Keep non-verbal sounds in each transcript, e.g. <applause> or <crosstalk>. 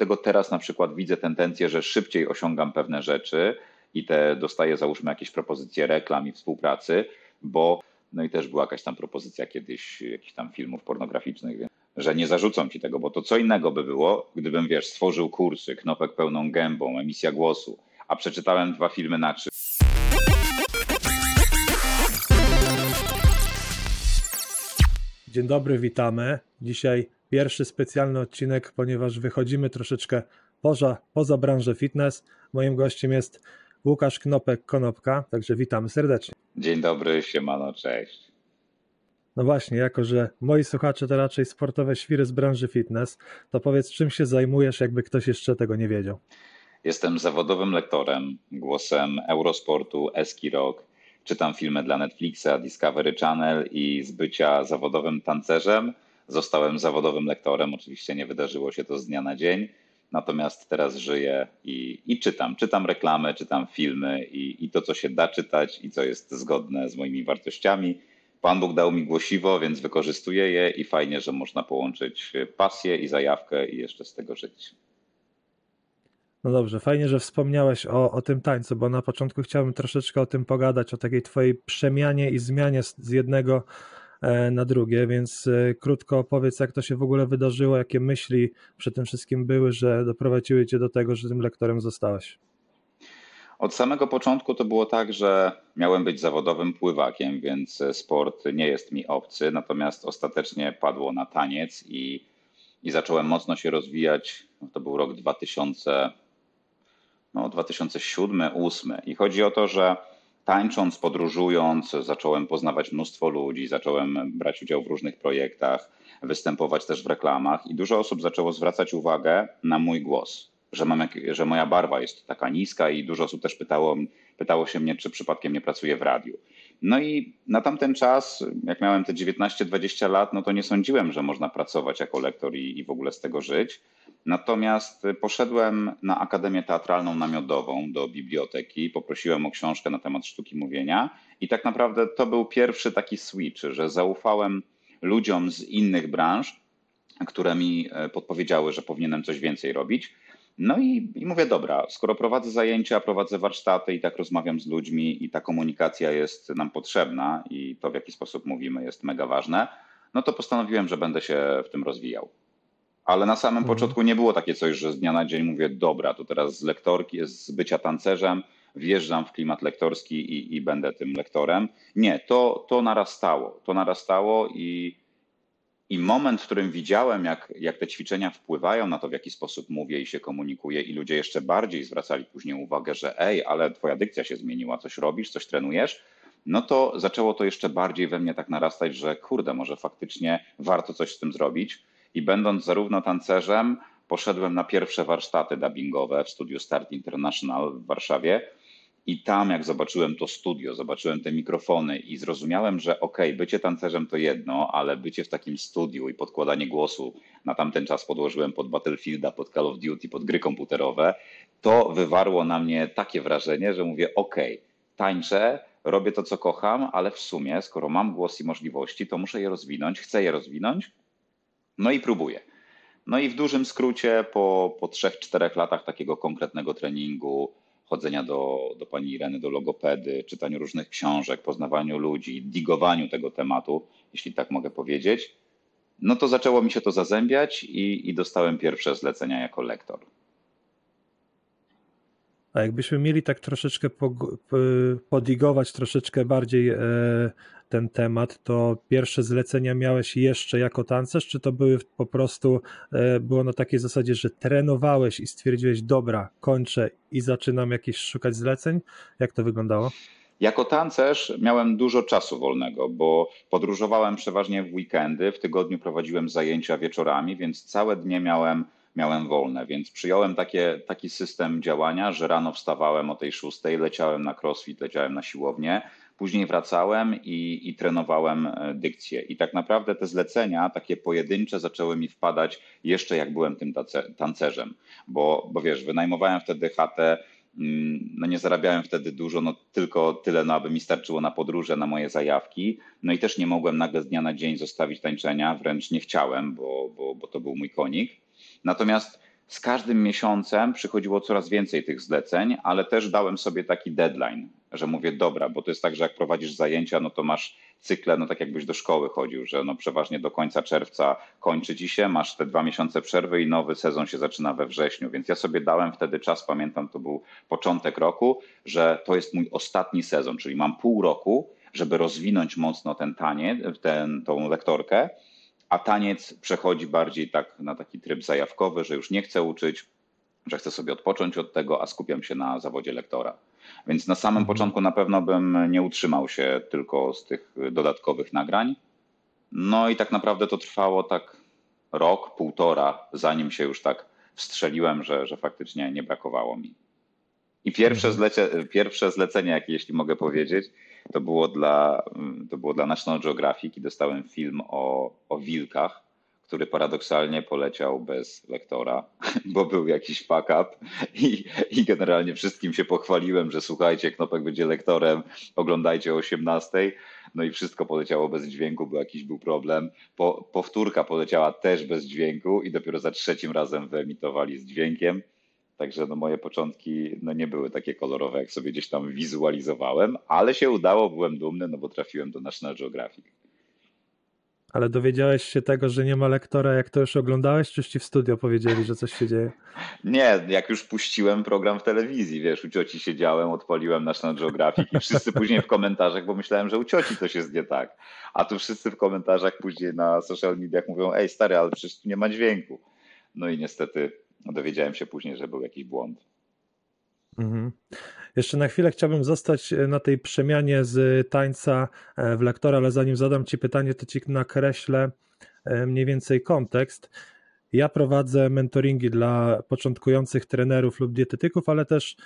Tego teraz na przykład widzę tendencję, że szybciej osiągam pewne rzeczy i te dostaję załóżmy jakieś propozycje reklam i współpracy, bo no i też była jakaś tam propozycja kiedyś jakichś tam filmów pornograficznych, że nie zarzucą ci tego, bo to co innego by było, gdybym wiesz, stworzył kursy, knopek pełną gębą, emisja głosu, a przeczytałem dwa filmy na trzy. Dzień dobry, witamy. Dzisiaj pierwszy specjalny odcinek, ponieważ wychodzimy troszeczkę poza, poza branżę fitness. Moim gościem jest Łukasz Knopek-Konopka, także witamy serdecznie. Dzień dobry, siemano, cześć. No właśnie, jako że moi słuchacze to raczej sportowe świry z branży fitness, to powiedz, czym się zajmujesz, jakby ktoś jeszcze tego nie wiedział. Jestem zawodowym lektorem, głosem Eurosportu, Eski Rock. Czytam filmy dla Netflixa, Discovery Channel i z bycia zawodowym tancerzem zostałem zawodowym lektorem. Oczywiście nie wydarzyło się to z dnia na dzień, natomiast teraz żyję i, i czytam. Czytam reklamy, czytam filmy i, i to, co się da czytać i co jest zgodne z moimi wartościami. Pan Bóg dał mi głosiwo, więc wykorzystuję je i fajnie, że można połączyć pasję i zajawkę i jeszcze z tego żyć. No dobrze, fajnie, że wspomniałeś o, o tym tańcu, bo na początku chciałbym troszeczkę o tym pogadać, o takiej twojej przemianie i zmianie z, z jednego na drugie, więc e, krótko opowiedz, jak to się w ogóle wydarzyło, jakie myśli przy tym wszystkim były, że doprowadziły cię do tego, że tym lektorem zostałeś. Od samego początku to było tak, że miałem być zawodowym pływakiem, więc sport nie jest mi obcy, natomiast ostatecznie padło na taniec i, i zacząłem mocno się rozwijać. To był rok 2000, no 2007-2008 i chodzi o to, że tańcząc, podróżując, zacząłem poznawać mnóstwo ludzi, zacząłem brać udział w różnych projektach, występować też w reklamach i dużo osób zaczęło zwracać uwagę na mój głos że, mam jak, że moja barwa jest taka niska i dużo osób też pytało, pytało się mnie, czy przypadkiem nie pracuję w radiu. No i na tamten czas, jak miałem te 19-20 lat, no to nie sądziłem, że można pracować jako lektor i, i w ogóle z tego żyć. Natomiast poszedłem na Akademię Teatralną Namiotową do biblioteki, poprosiłem o książkę na temat sztuki mówienia i tak naprawdę to był pierwszy taki switch, że zaufałem ludziom z innych branż, które mi e, podpowiedziały, że powinienem coś więcej robić. No i, i mówię, dobra, skoro prowadzę zajęcia, prowadzę warsztaty i tak rozmawiam z ludźmi i ta komunikacja jest nam potrzebna i to w jaki sposób mówimy jest mega ważne, no to postanowiłem, że będę się w tym rozwijał. Ale na samym mhm. początku nie było takie coś, że z dnia na dzień mówię, dobra, to teraz z lektorki, z bycia tancerzem, wjeżdżam w klimat lektorski i, i będę tym lektorem. Nie, to, to narastało. To narastało i, i moment, w którym widziałem, jak, jak te ćwiczenia wpływają na to, w jaki sposób mówię i się komunikuję, i ludzie jeszcze bardziej zwracali później uwagę, że ej, ale twoja dykcja się zmieniła, coś robisz, coś trenujesz, no to zaczęło to jeszcze bardziej we mnie tak narastać, że kurde, może faktycznie warto coś z tym zrobić. I będąc zarówno tancerzem, poszedłem na pierwsze warsztaty dubbingowe w studiu Start International w Warszawie. I tam, jak zobaczyłem to studio, zobaczyłem te mikrofony i zrozumiałem, że okej, okay, bycie tancerzem to jedno, ale bycie w takim studiu i podkładanie głosu, na tamten czas podłożyłem pod Battlefielda, pod Call of Duty, pod gry komputerowe, to wywarło na mnie takie wrażenie, że mówię, okej, okay, tańczę, robię to, co kocham, ale w sumie, skoro mam głos i możliwości, to muszę je rozwinąć, chcę je rozwinąć, no i próbuję. No i w dużym skrócie, po, po 3-4 latach takiego konkretnego treningu, chodzenia do, do pani Ireny, do logopedy, czytaniu różnych książek, poznawaniu ludzi, digowaniu tego tematu, jeśli tak mogę powiedzieć, no to zaczęło mi się to zazębiać i, i dostałem pierwsze zlecenia jako lektor. A jakbyśmy mieli tak troszeczkę podigować troszeczkę bardziej e, ten temat, to pierwsze zlecenia miałeś jeszcze jako tancerz, czy to były po prostu, e, było na takiej zasadzie, że trenowałeś i stwierdziłeś, dobra, kończę i zaczynam jakieś szukać zleceń? Jak to wyglądało? Jako tancerz miałem dużo czasu wolnego, bo podróżowałem przeważnie w weekendy, w tygodniu prowadziłem zajęcia wieczorami, więc całe dnie miałem miałem wolne, więc przyjąłem takie, taki system działania, że rano wstawałem o tej szóstej, leciałem na crossfit, leciałem na siłownię, później wracałem i, i trenowałem e, dykcję. I tak naprawdę te zlecenia, takie pojedyncze, zaczęły mi wpadać jeszcze jak byłem tym tancerzem, bo, bo wiesz, wynajmowałem wtedy chatę, mm, no nie zarabiałem wtedy dużo, no tylko tyle, no aby mi starczyło na podróże, na moje zajawki. No i też nie mogłem nagle z dnia na dzień zostawić tańczenia, wręcz nie chciałem, bo, bo, bo to był mój konik. Natomiast z każdym miesiącem przychodziło coraz więcej tych zleceń, ale też dałem sobie taki deadline, że mówię, dobra, bo to jest tak, że jak prowadzisz zajęcia, no to masz cykle, no tak jakbyś do szkoły chodził, że no przeważnie do końca czerwca kończy ci się, masz te dwa miesiące przerwy i nowy sezon się zaczyna we wrześniu, więc ja sobie dałem wtedy czas, pamiętam, to był początek roku, że to jest mój ostatni sezon, czyli mam pół roku, żeby rozwinąć mocno ten taniec, ten, tą lektorkę, a taniec przechodzi bardziej tak na taki tryb zajawkowy, że już nie chcę uczyć, że chcę sobie odpocząć od tego, a skupiam się na zawodzie lektora. Więc na samym Mhm. początku na pewno bym nie utrzymał się tylko z tych dodatkowych nagrań. No i tak naprawdę to trwało tak rok, półtora, zanim się już tak wstrzeliłem, że, że faktycznie nie brakowało mi. I pierwsze, Mhm. zlecie, pierwsze zlecenie, jakie jeśli mogę powiedzieć, to było dla, to było dla National Geographic i dostałem film o, o wilkach, który paradoksalnie poleciał bez lektora, <laughs> bo był jakiś fuck up i, i generalnie wszystkim się pochwaliłem, że słuchajcie, Knopek będzie lektorem, oglądajcie o 18. No i wszystko poleciało bez dźwięku, bo jakiś był problem. Po, powtórka poleciała też bez dźwięku i dopiero za trzecim razem wyemitowali z dźwiękiem. Także no moje początki no nie były takie kolorowe, jak sobie gdzieś tam wizualizowałem, ale się udało, byłem dumny, no bo trafiłem do National Geographic. Ale dowiedziałeś się tego, że nie ma lektora, jak to już oglądałeś, czy już ci w studio powiedzieli, że coś się dzieje? <laughs> Nie, jak już puściłem program w telewizji, wiesz, u cioci siedziałem, odpaliłem National Geographic i wszyscy później w komentarzach, bo myślałem, że u cioci coś jest nie tak. A tu wszyscy w komentarzach później na social mediach mówią, ej stary, ale przecież tu nie ma dźwięku. No i niestety dowiedziałem się później, że był jakiś błąd. Mhm. Jeszcze na chwilę chciałbym zostać e, na tej przemianie z tańca e, w lektora, ale zanim zadam Ci pytanie, to Ci nakreślę e, mniej więcej kontekst. Ja prowadzę mentoringi dla początkujących trenerów lub dietetyków, ale też,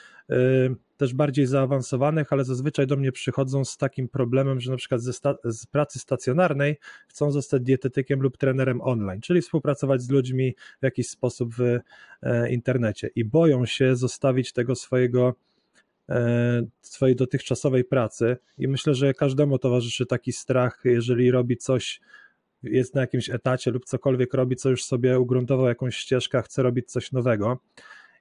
też bardziej zaawansowanych, ale zazwyczaj do mnie przychodzą z takim problemem, że na przykład ze sta- z pracy stacjonarnej chcą zostać dietetykiem lub trenerem online, czyli współpracować z ludźmi w jakiś sposób w e, internecie i boją się zostawić tego swojego e, swojej dotychczasowej pracy. I myślę, że każdemu towarzyszy taki strach, jeżeli robi coś jest na jakimś etacie lub cokolwiek robi, co już sobie ugruntował jakąś ścieżkę, chce robić coś nowego.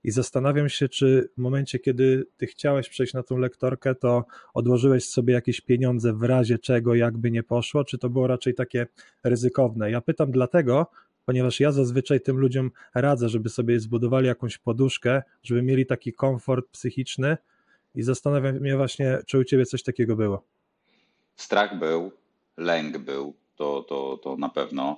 I zastanawiam się, czy w momencie, kiedy ty chciałeś przejść na tą lektorkę, to odłożyłeś sobie jakieś pieniądze w razie czego, jakby nie poszło, czy to było raczej takie ryzykowne? Ja pytam dlatego, ponieważ ja zazwyczaj tym ludziom radzę, żeby sobie zbudowali jakąś poduszkę, żeby mieli taki komfort psychiczny i zastanawiam się właśnie, czy u ciebie coś takiego było. Strach był, lęk był, to, to, to na pewno.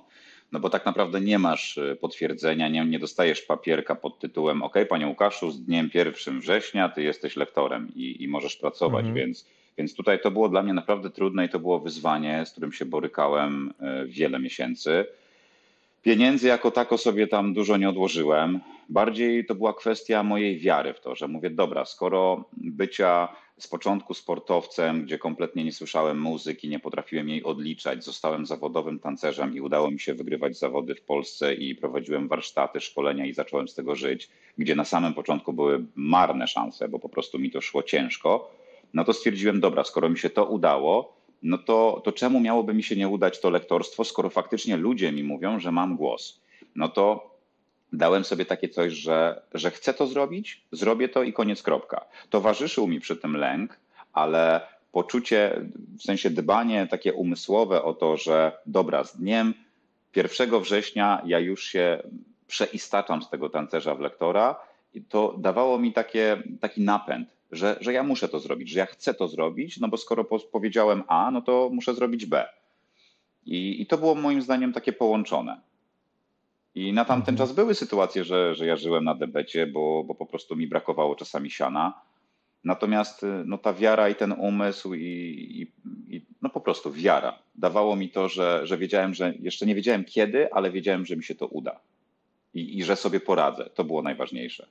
No bo tak naprawdę nie masz y, potwierdzenia, nie, nie dostajesz papierka pod tytułem OK, panie Łukaszu, z dniem 1 września ty jesteś lektorem i, i możesz pracować, Mhm. więc, więc tutaj to było dla mnie naprawdę trudne i to było wyzwanie, z którym się borykałem y, wiele miesięcy. Pieniędzy jako tako sobie tam dużo nie odłożyłem. Bardziej to była kwestia mojej wiary w to, że mówię, dobra, skoro bycia z początku sportowcem, gdzie kompletnie nie słyszałem muzyki, nie potrafiłem jej odliczać, zostałem zawodowym tancerzem i udało mi się wygrywać zawody w Polsce i prowadziłem warsztaty, szkolenia i zacząłem z tego żyć, gdzie na samym początku były marne szanse, bo po prostu mi to szło ciężko, no to stwierdziłem, dobra, skoro mi się to udało, no to, to czemu miałoby mi się nie udać to lektorstwo, skoro faktycznie ludzie mi mówią, że mam głos? No to dałem sobie takie coś, że, że chcę to zrobić, zrobię to i koniec kropka. Towarzyszył mi przy tym lęk, ale poczucie, w sensie dbanie takie umysłowe o to, że dobra, z dniem 1 września ja już się przeistaczam z tego tancerza w lektora i to dawało mi takie, taki napęd, że, że ja muszę to zrobić, że ja chcę to zrobić, no bo skoro po, powiedziałem A, no to muszę zrobić B. I, I to było moim zdaniem takie połączone. I na tamten Mhm. czas były sytuacje, że, że ja żyłem na debecie, bo, bo po prostu mi brakowało czasami siana. Natomiast y, no, ta wiara i ten umysł i, i, i no po prostu wiara dawało mi to, że, że wiedziałem, że jeszcze nie wiedziałem kiedy, ale wiedziałem, że mi się to uda i, i że sobie poradzę. To było najważniejsze.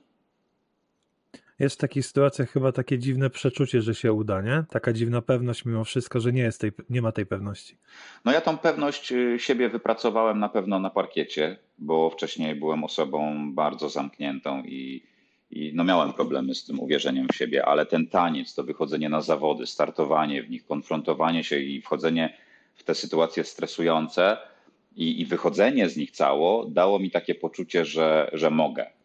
Jest w takich sytuacjach chyba takie dziwne przeczucie, że się uda, nie? Taka dziwna pewność mimo wszystko, że nie, jest tej, nie ma tej pewności. No ja tą pewność y, siebie wypracowałem na pewno na parkiecie, bo wcześniej byłem osobą bardzo zamkniętą i, i no miałem problemy z tym uwierzeniem w siebie, ale ten taniec, to wychodzenie na zawody, startowanie w nich, konfrontowanie się i wchodzenie w te sytuacje stresujące i, i wychodzenie z nich cało dało mi takie poczucie, że, że mogę.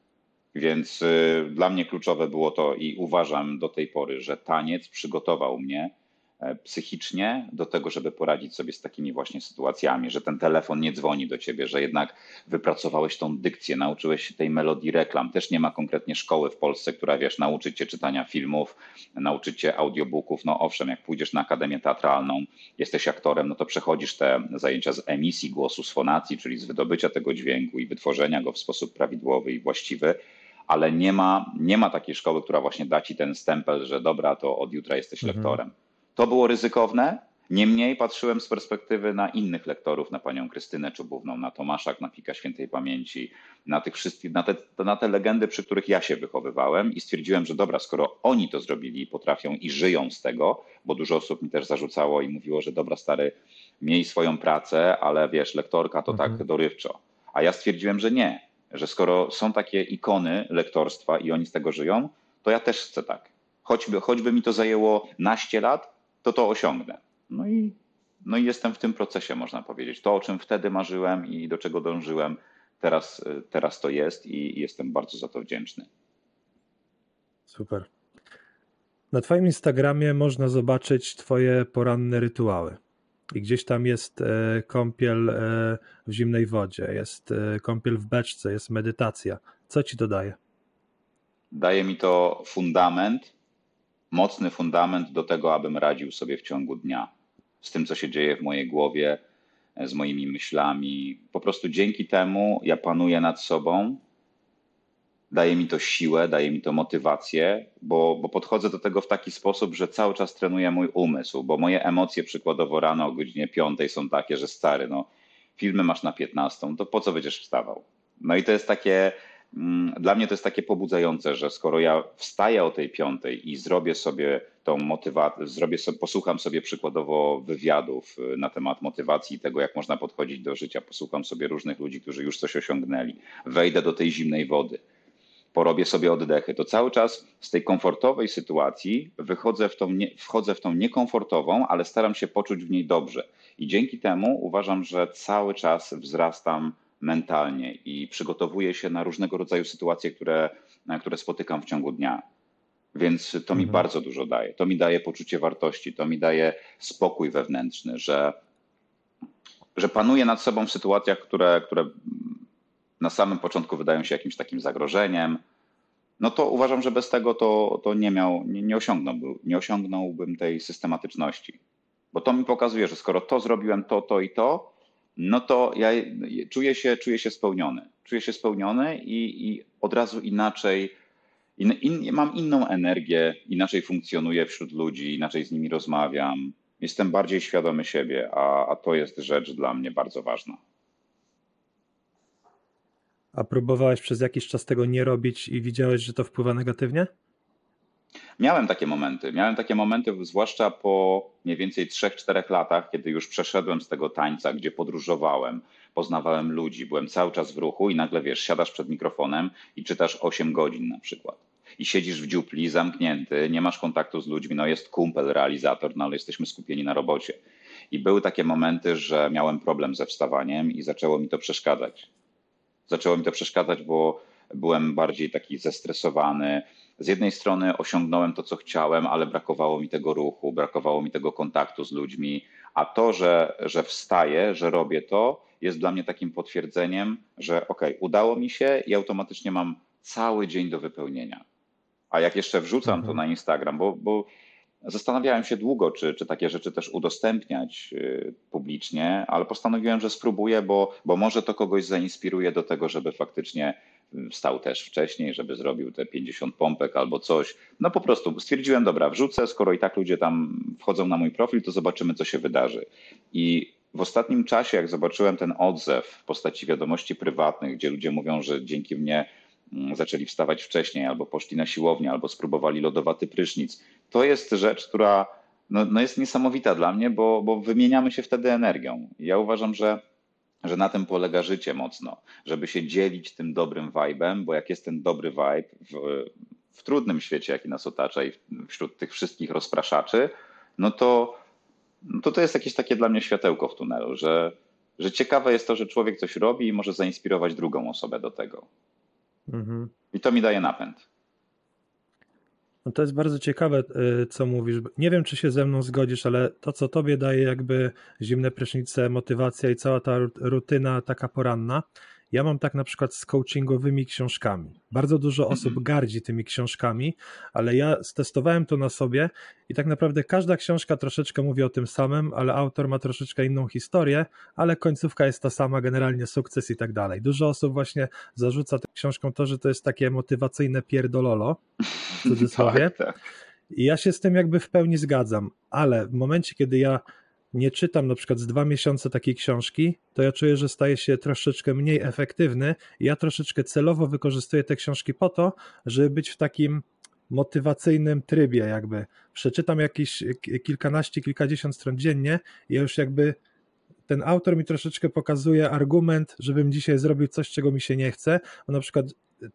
Więc y, dla mnie kluczowe było to i uważam do tej pory, że taniec przygotował mnie E, psychicznie do tego, żeby poradzić sobie z takimi właśnie sytuacjami, że ten telefon nie dzwoni do ciebie, że jednak wypracowałeś tą dykcję, nauczyłeś się tej melodii reklam. Też nie ma konkretnie szkoły w Polsce, która wiesz, nauczy cię czytania filmów, nauczy cię audiobooków. No owszem, jak pójdziesz na akademię teatralną, jesteś aktorem, no to przechodzisz te zajęcia z emisji głosu, z fonacji, czyli z wydobycia tego dźwięku i wytworzenia go w sposób prawidłowy i właściwy ale nie ma, nie ma takiej szkoły, która właśnie da ci ten stempel, że dobra, to od jutra jesteś mhm. lektorem. To było ryzykowne. Niemniej patrzyłem z perspektywy na innych lektorów, na panią Krystynę Czubówną, na Tomasza Knapika Świętej Pamięci, na tych wszystkich, na te, na te legendy, przy których ja się wychowywałem i stwierdziłem, że dobra, skoro oni to zrobili potrafią i żyją z tego, bo dużo osób mi też zarzucało i mówiło, że dobra stary, miej swoją pracę, ale wiesz, lektorka to tak mhm. tak dorywczo. A ja stwierdziłem, że nie, że skoro są takie ikony lektorstwa i oni z tego żyją, to ja też chcę tak. Choćby, choćby mi to zajęło naście lat, to to osiągnę. No i, no i jestem w tym procesie, można powiedzieć. To, o czym wtedy marzyłem i do czego dążyłem, teraz, teraz to jest i, jestem bardzo za to wdzięczny. Super. Na Twoim Instagramie można zobaczyć Twoje poranne rytuały. I gdzieś tam jest e, kąpiel e, w zimnej wodzie, jest e, kąpiel w beczce, jest medytacja. Co ci to daje? Daje mi to fundament, mocny fundament do tego, abym radził sobie w ciągu dnia z tym, co się dzieje w mojej głowie, z moimi myślami. Po prostu dzięki temu ja panuję nad sobą, daje mi to siłę, daje mi to motywację, bo, bo podchodzę do tego w taki sposób, że cały czas trenuję mój umysł, bo moje emocje przykładowo rano o godzinie 5 są takie, że stary, no filmy masz na 15, to po co będziesz wstawał? No i to jest takie, Mm, dla mnie to jest takie pobudzające, że skoro ja wstaję o tej piątej i zrobię sobie tą motywację, zrobię sobie, posłucham sobie przykładowo wywiadów y, na temat motywacji i tego, jak można podchodzić do życia, posłucham sobie różnych ludzi, którzy już coś osiągnęli, wejdę do tej zimnej wody, porobię sobie oddechy, to cały czas z tej komfortowej sytuacji wychodzę w tą, nie, wchodzę w tą niekomfortową, ale staram się poczuć w niej dobrze. I dzięki temu uważam, że cały czas wzrastam mentalnie i przygotowuję się na różnego rodzaju sytuacje, które, które spotykam w ciągu dnia. Więc to mhm. mi bardzo dużo daje. To mi daje poczucie wartości, to mi daje spokój wewnętrzny, że, że panuję nad sobą w sytuacjach, które, które na samym początku wydają się jakimś takim zagrożeniem. No to uważam, że bez tego to, to nie, miał, nie, nie, osiągnąłbym, nie osiągnąłbym tej systematyczności. Bo to mi pokazuje, że skoro to zrobiłem, to, to i to, no to ja czuję się, czuję się spełniony. Czuję się spełniony i, i od razu inaczej, in, in, mam inną energię, inaczej funkcjonuję wśród ludzi, inaczej z nimi rozmawiam. Jestem bardziej świadomy siebie, a, a to jest rzecz dla mnie bardzo ważna. A próbowałeś przez jakiś czas tego nie robić i widziałeś, że to wpływa negatywnie? Miałem takie momenty. Miałem takie momenty, zwłaszcza po mniej więcej 3-4 latach, kiedy już przeszedłem z tego tańca, gdzie podróżowałem, poznawałem ludzi, byłem cały czas w ruchu i nagle wiesz, siadasz przed mikrofonem i czytasz 8 godzin na przykład. I siedzisz w dziupli, zamknięty, nie masz kontaktu z ludźmi, no jest kumpel, realizator, no ale jesteśmy skupieni na robocie. I były takie momenty, że miałem problem ze wstawaniem i zaczęło mi to przeszkadzać. Zaczęło mi to przeszkadzać, bo byłem bardziej taki zestresowany, z jednej strony osiągnąłem to, co chciałem, ale brakowało mi tego ruchu, brakowało mi tego kontaktu z ludźmi, a to, że, że wstaję, że robię to, jest dla mnie takim potwierdzeniem, że ok, udało mi się i automatycznie mam cały dzień do wypełnienia. A jak jeszcze wrzucam mhm. to na Instagram, bo, bo zastanawiałem się długo, czy, czy takie rzeczy też udostępniać y, publicznie, ale postanowiłem, że spróbuję, bo, bo może to kogoś zainspiruje do tego, żeby faktycznie wstał też wcześniej, żeby zrobił te 50 pompek albo coś. No po prostu stwierdziłem, dobra, wrzucę, skoro i tak ludzie tam wchodzą na mój profil, to zobaczymy, co się wydarzy. I w ostatnim czasie, jak zobaczyłem ten odzew w postaci wiadomości prywatnych, gdzie ludzie mówią, że dzięki mnie mm, zaczęli wstawać wcześniej, albo poszli na siłownię, albo spróbowali lodowaty prysznic, to jest rzecz, która no, no jest niesamowita dla mnie, bo, bo wymieniamy się wtedy energią. Ja uważam, że że na tym polega życie mocno, żeby się dzielić tym dobrym vibem, bo jak jest ten dobry vibe w, w trudnym świecie, jaki nas otacza i wśród tych wszystkich rozpraszaczy, no to, no to to jest jakieś takie dla mnie światełko w tunelu, że, że ciekawe jest to, że człowiek coś robi i może zainspirować drugą osobę do tego. Mhm. I to mi daje napęd. No to jest bardzo ciekawe, y, co mówisz. Nie wiem, czy się ze mną zgodzisz, ale to, co tobie daje jakby zimne prysznice, motywacja i cała ta rutyna taka poranna, ja mam tak na przykład z coachingowymi książkami. Bardzo dużo osób mhm. gardzi tymi książkami, ale ja stestowałem to na sobie i tak naprawdę każda książka troszeczkę mówi o tym samym, ale autor ma troszeczkę inną historię, ale końcówka jest ta sama, generalnie sukces i tak dalej. Dużo osób właśnie zarzuca tym książkom to, że to jest takie motywacyjne pierdololo, w cudzysłowie. <laughs> tak, tak. I ja się z tym jakby w pełni zgadzam, ale w momencie, kiedy ja nie czytam na przykład z dwa miesiące takiej książki, to ja czuję, że staje się troszeczkę mniej efektywny. Ja troszeczkę celowo wykorzystuję te książki po to, żeby być w takim motywacyjnym trybie, jakby. Przeczytam jakieś kilkanaście, kilkadziesiąt stron dziennie ja już jakby ten autor mi troszeczkę pokazuje argument, żebym dzisiaj zrobił coś, czego mi się nie chce. Bo na przykład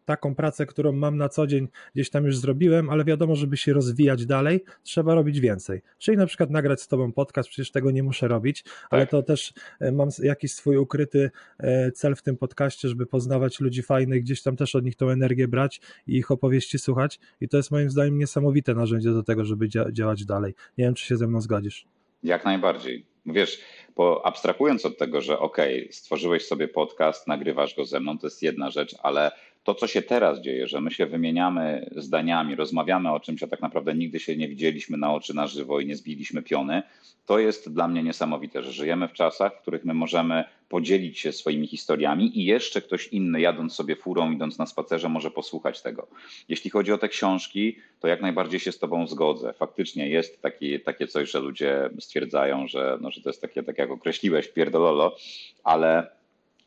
taką pracę, którą mam na co dzień, gdzieś tam już zrobiłem, ale wiadomo, żeby się rozwijać dalej, trzeba robić więcej. Czyli na przykład nagrać z Tobą podcast, przecież tego nie muszę robić, ale tak. to też e, mam jakiś swój ukryty e, cel w tym podcaście, żeby poznawać ludzi fajnych, gdzieś tam też od nich tą energię brać i ich opowieści słuchać. I to jest moim zdaniem niesamowite narzędzie do tego, żeby dzia działać dalej. Nie wiem, czy się ze mną zgodzisz. Jak najbardziej. Wiesz, bo abstrahując od tego, że ok, stworzyłeś sobie podcast, nagrywasz go ze mną, to jest jedna rzecz, ale to, co się teraz dzieje, że my się wymieniamy zdaniami, rozmawiamy o czymś, a tak naprawdę nigdy się nie widzieliśmy na oczy na żywo i nie zbiliśmy piony, to jest dla mnie niesamowite, że żyjemy w czasach, w których my możemy podzielić się swoimi historiami i jeszcze ktoś inny, jadąc sobie furą, idąc na spacerze, może posłuchać tego. Jeśli chodzi o te książki, to jak najbardziej się z Tobą zgodzę. Faktycznie jest taki, takie coś, że ludzie stwierdzają, że, no, że to jest takie, tak jak określiłeś, pierdololo, ale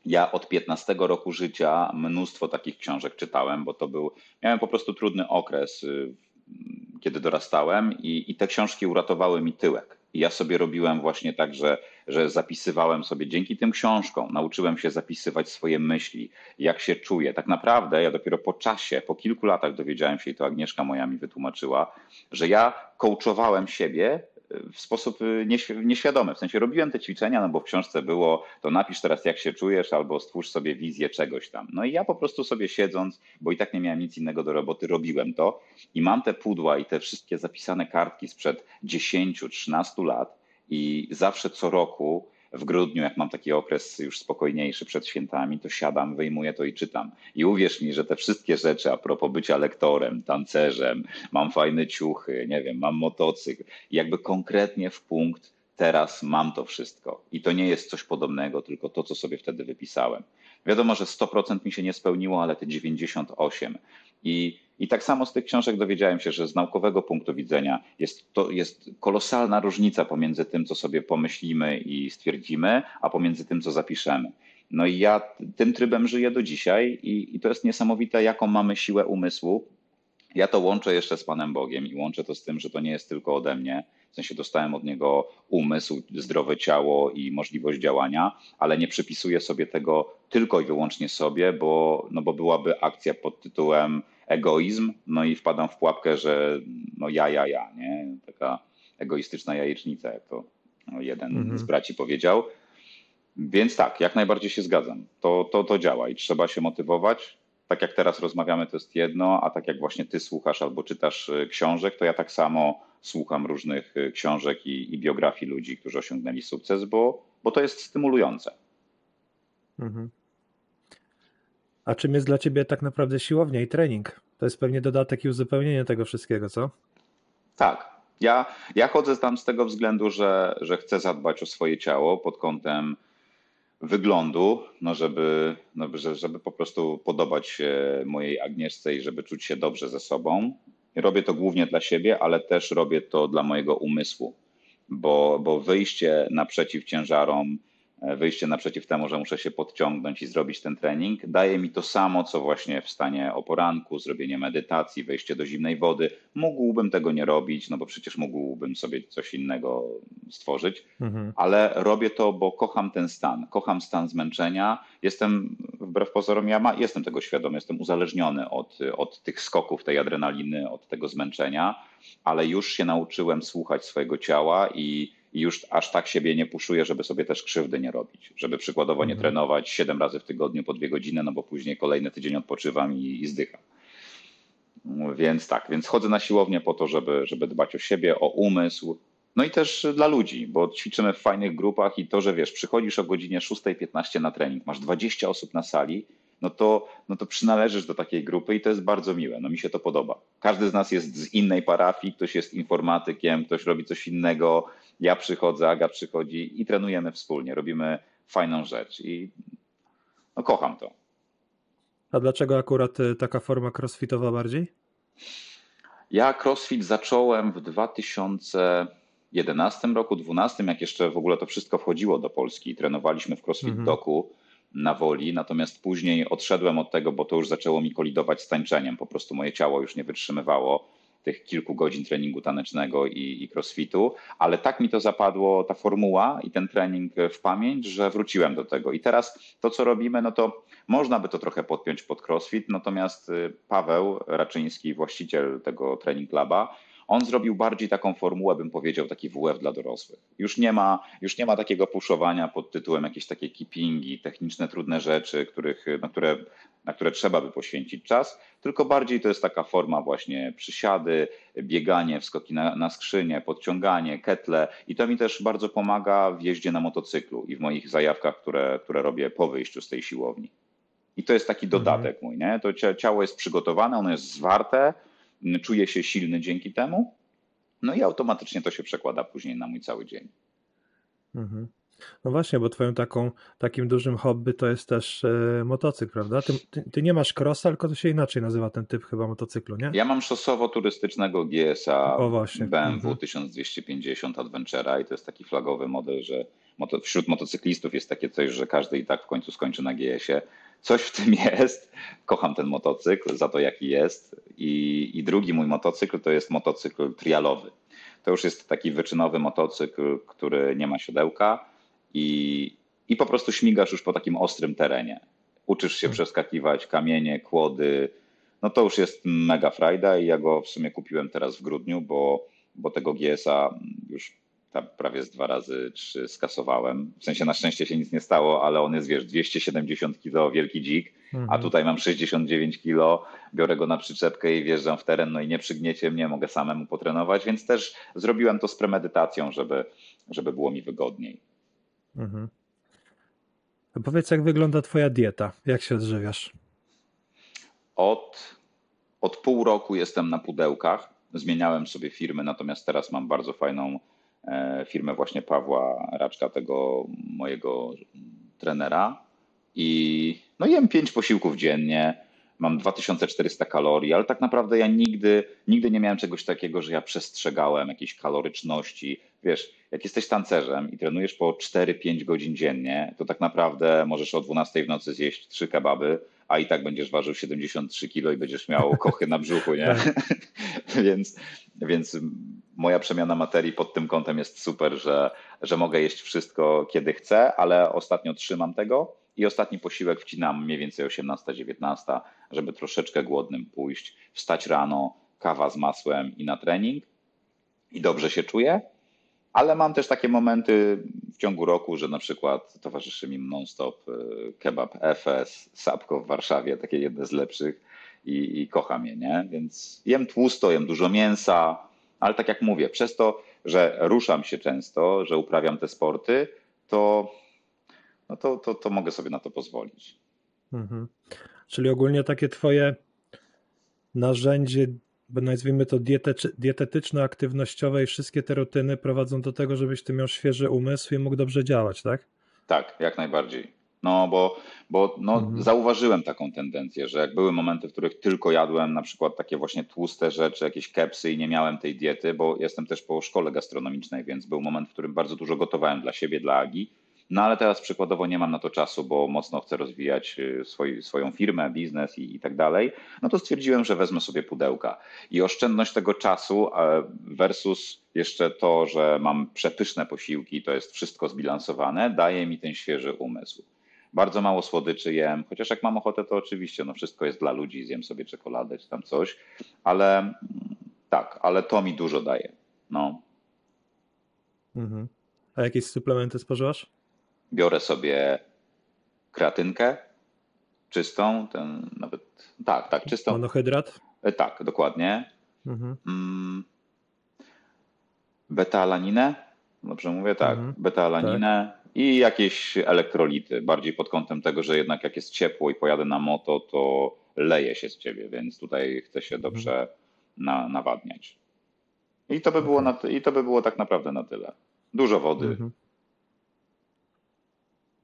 ja od 15 roku życia mnóstwo takich książek czytałem, bo to był, miałem po prostu trudny okres, y, kiedy dorastałem i, i te książki uratowały mi tyłek. Ja sobie robiłem właśnie tak, że, że zapisywałem sobie dzięki tym książkom, nauczyłem się zapisywać swoje myśli, jak się czuję. Tak naprawdę ja dopiero po czasie, po kilku latach dowiedziałem się, i to Agnieszka moja mi wytłumaczyła, że ja coachowałem siebie w sposób y, nieświadomy. W sensie robiłem te ćwiczenia, no bo w książce było, to napisz teraz jak się czujesz, albo stwórz sobie wizję czegoś tam. No i ja po prostu sobie siedząc, bo i tak nie miałem nic innego do roboty, robiłem to i mam te pudła i te wszystkie zapisane kartki sprzed 10-13 lat i zawsze co roku w grudniu, jak mam taki okres już spokojniejszy przed świętami, to siadam, wyjmuję to i czytam. I uwierz mi, że te wszystkie rzeczy a propos bycia lektorem, tancerzem, mam fajne ciuchy, nie wiem, mam motocykl, jakby konkretnie w punkt teraz mam to wszystko. I to nie jest coś podobnego, tylko to, co sobie wtedy wypisałem. Wiadomo, że 100% mi się nie spełniło, ale te 98%. I, I tak samo z tych książek dowiedziałem się, że z naukowego punktu widzenia jest to jest kolosalna różnica pomiędzy tym, co sobie pomyślimy i stwierdzimy, a pomiędzy tym, co zapiszemy. No i ja tym trybem żyję do dzisiaj i, i to jest niesamowite, jaką mamy siłę umysłu. Ja to łączę jeszcze z Panem Bogiem i łączę to z tym, że to nie jest tylko ode mnie. W sensie dostałem od niego umysł, zdrowe ciało i możliwość działania, ale nie przypisuję sobie tego tylko i wyłącznie sobie, bo, no bo byłaby akcja pod tytułem egoizm, no i wpadam w pułapkę, że no ja, ja, ja, nie? Taka egoistyczna jajecznica, jak to jeden mhm. z braci powiedział. Więc tak, jak najbardziej się zgadzam. To, to, to działa i trzeba się motywować. Tak jak teraz rozmawiamy, to jest jedno, a tak jak właśnie ty słuchasz albo czytasz y, książek, to ja tak samo słucham różnych y, książek i, i biografii ludzi, którzy osiągnęli sukces, bo, bo to jest stymulujące. Mhm. A czym jest dla ciebie tak naprawdę siłownia i trening? To jest pewnie dodatek i uzupełnienie tego wszystkiego, co? Tak. Ja, ja chodzę tam z tego względu, że, że chcę zadbać o swoje ciało pod kątem wyglądu, no żeby, no żeby po prostu podobać się mojej Agnieszce i żeby czuć się dobrze ze sobą. Robię to głównie dla siebie, ale też robię to dla mojego umysłu, bo, bo wyjście naprzeciw ciężarom, wyjście naprzeciw temu, że muszę się podciągnąć i zrobić ten trening, daje mi to samo, co właśnie wstanie o poranku, zrobienie medytacji, wejście do zimnej wody. Mógłbym tego nie robić, no bo przecież mógłbym sobie coś innego stworzyć, mhm. ale robię to, bo kocham ten stan, kocham stan zmęczenia. Jestem, wbrew pozorom, ja ma, jestem tego świadomy, jestem uzależniony od, od tych skoków, tej adrenaliny, od tego zmęczenia, ale już się nauczyłem słuchać swojego ciała i i już aż tak siebie nie puszuję, żeby sobie też krzywdy nie robić, żeby przykładowo nie Mhm. trenować 7 razy w tygodniu po dwie godziny, no bo później kolejny tydzień odpoczywam i, i zdycham. Więc tak, więc chodzę na siłownię po to, żeby, żeby dbać o siebie, o umysł, no i też dla ludzi, bo ćwiczymy w fajnych grupach i to, że wiesz, przychodzisz o godzinie 6.15 na trening, masz 20 osób na sali, no to, no to przynależysz do takiej grupy i to jest bardzo miłe. No mi się to podoba. Każdy z nas jest z innej parafii, ktoś jest informatykiem, ktoś robi coś innego. Ja przychodzę, Aga przychodzi i trenujemy wspólnie, robimy fajną rzecz i no kocham to. A dlaczego akurat y, taka forma crossfitowa bardziej? Ja CrossFit zacząłem w 2011 roku, 2012, jak jeszcze w ogóle to wszystko wchodziło do Polski. Trenowaliśmy w CrossFit Mhm. Doku na woli, natomiast później odszedłem od tego, bo to już zaczęło mi kolidować z tańczeniem. Po prostu moje ciało już nie wytrzymywało tych kilku godzin treningu tanecznego i, i crossfitu, ale tak mi to zapadło, ta formuła i ten trening w pamięć, że wróciłem do tego. I teraz to, co robimy, no to można by to trochę podpiąć pod crossfit, natomiast y, Paweł Raczyński, właściciel tego trening laba, on zrobił bardziej taką formułę, bym powiedział, taki WF dla dorosłych. Już nie ma, już nie ma takiego puszowania pod tytułem jakieś takie keepingi, techniczne, trudne rzeczy, których, na, które, na które trzeba by poświęcić czas, tylko bardziej to jest taka forma właśnie przysiady, bieganie, wskoki na, na skrzynię, podciąganie, ketle i to mi też bardzo pomaga w jeździe na motocyklu i w moich zajawkach, które, które robię po wyjściu z tej siłowni. I to jest taki dodatek mój, nie? To cia- ciało jest przygotowane, ono jest zwarte, czuję się silny dzięki temu, no i automatycznie to się przekłada później na mój cały dzień. Mhm. No właśnie, bo twoją taką, takim dużym hobby to jest też e, motocykl, prawda? Ty, ty, ty nie masz crossa, tylko to się inaczej nazywa ten typ chyba motocyklu, nie? Ja mam szosowo-turystycznego GSA O, właśnie. BMW Mhm. 1250 Adventure'a i to jest taki flagowy model, że moto, wśród motocyklistów jest takie coś, że każdy i tak w końcu skończy na GS-ie. Coś w tym jest. Kocham ten motocykl za to, jaki jest. I, I drugi mój motocykl to jest motocykl trialowy. To już jest taki wyczynowy motocykl, który nie ma siodełka i, i po prostu śmigasz już po takim ostrym terenie. Uczysz się Mhm. przeskakiwać kamienie, kłody, no to już jest mega frajda i ja go w sumie kupiłem teraz w grudniu, bo, bo tego GS-a już tam prawie z dwa razy trzy skasowałem. W sensie na szczęście się nic nie stało, ale on jest, wiesz, 270 kg, wielki dzik, a Mhm. tutaj mam 69 kg, biorę go na przyczepkę i wjeżdżam w teren, no i nie przygniecie mnie, mogę samemu potrenować, więc też zrobiłem to z premedytacją, żeby, żeby było mi wygodniej. Mhm. A powiedz, jak wygląda twoja dieta? Jak się odżywiasz? Od, od pół roku jestem na pudełkach. Zmieniałem sobie firmy, natomiast teraz mam bardzo fajną e, firmę właśnie Pawła Raczka, tego mojego trenera. I no jem pięć posiłków dziennie, mam 2400 kalorii, ale tak naprawdę ja nigdy, nigdy nie miałem czegoś takiego, że ja przestrzegałem jakiejś kaloryczności. Wiesz, jak jesteś tancerzem i trenujesz po 4-5 godzin dziennie, to tak naprawdę możesz o 12 w nocy zjeść trzy kebaby, a i tak będziesz ważył 73 kilo i będziesz miał kochy na brzuchu, nie? <laughs> więc, więc moja przemiana materii pod tym kątem jest super, że, że mogę jeść wszystko, kiedy chcę, ale ostatnio trzymam tego i ostatni posiłek wcinam mniej więcej 18-19, żeby troszeczkę głodnym pójść, wstać rano, kawa z masłem i na trening i dobrze się czuję. Ale mam też takie momenty w ciągu roku, że na przykład towarzyszy mi non-stop y, kebab FS, Sapko w Warszawie, takie jedne z lepszych i, i kocham je, nie? Więc jem tłusto, jem dużo mięsa, ale tak jak mówię, przez to, że ruszam się często, że uprawiam te sporty, to, no to, to, to mogę sobie na to pozwolić. Mhm. Czyli ogólnie takie twoje narzędzie, nazwijmy to dietetyczno-aktywnościowe i wszystkie te rutyny prowadzą do tego, żebyś ty miał świeży umysł i mógł dobrze działać, tak? Tak, jak najbardziej. No bo, bo no, Mhm. zauważyłem taką tendencję, że jak były momenty, w których tylko jadłem na przykład takie właśnie tłuste rzeczy, jakieś kepsy i nie miałem tej diety, bo jestem też po szkole gastronomicznej, więc był moment, w którym bardzo dużo gotowałem dla siebie, dla Agi. No ale teraz przykładowo nie mam na to czasu, bo mocno chcę rozwijać y, swoi, swoją firmę, biznes i, i tak dalej. No to stwierdziłem, że wezmę sobie pudełka. I oszczędność tego czasu e, versus jeszcze to, że mam przepyszne posiłki, to jest wszystko zbilansowane, daje mi ten świeży umysł. Bardzo mało słodyczy jem, chociaż jak mam ochotę, to oczywiście no wszystko jest dla ludzi, zjem sobie czekoladę czy tam coś, ale mm, tak, ale to mi dużo daje. No. Mhm. A jakieś suplementy spożywasz? Biorę sobie kreatynkę czystą, ten nawet, tak, tak, czystą. Monohydrat? E, Tak, dokładnie. Mhm. Mm, Beta-alaninę, dobrze mówię? Tak, Mhm. beta-alaninę i jakieś elektrolity, bardziej pod kątem tego, że jednak jak jest ciepło i pojadę na moto, to leje się z ciebie, więc tutaj chcę się dobrze na, nawadniać. I to by było, na, i to by było tak naprawdę na tyle. Dużo wody. Mhm.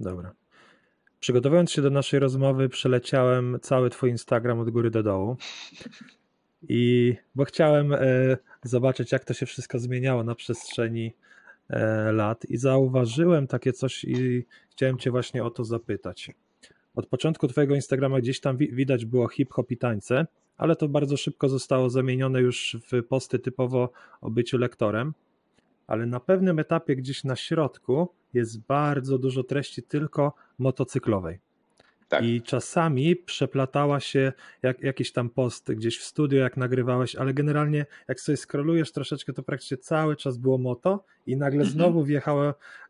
Dobra. Przygotowując się do naszej rozmowy, przeleciałem cały Twój Instagram od góry do dołu. I bo chciałem e, zobaczyć, jak to się wszystko zmieniało na przestrzeni e, lat, i zauważyłem takie coś, i chciałem Cię właśnie o to zapytać. Od początku Twojego Instagrama gdzieś tam wi- widać było hip-hop i tańce, ale to bardzo szybko zostało zamienione już w posty typowo o byciu lektorem ale na pewnym etapie gdzieś na środku jest bardzo dużo treści tylko motocyklowej. Tak. I czasami przeplatała się jak, jakiś tam post gdzieś w studio, jak nagrywałeś, ale generalnie jak sobie scrollujesz troszeczkę, to praktycznie cały czas było moto i nagle Mhm. znowu wjechał,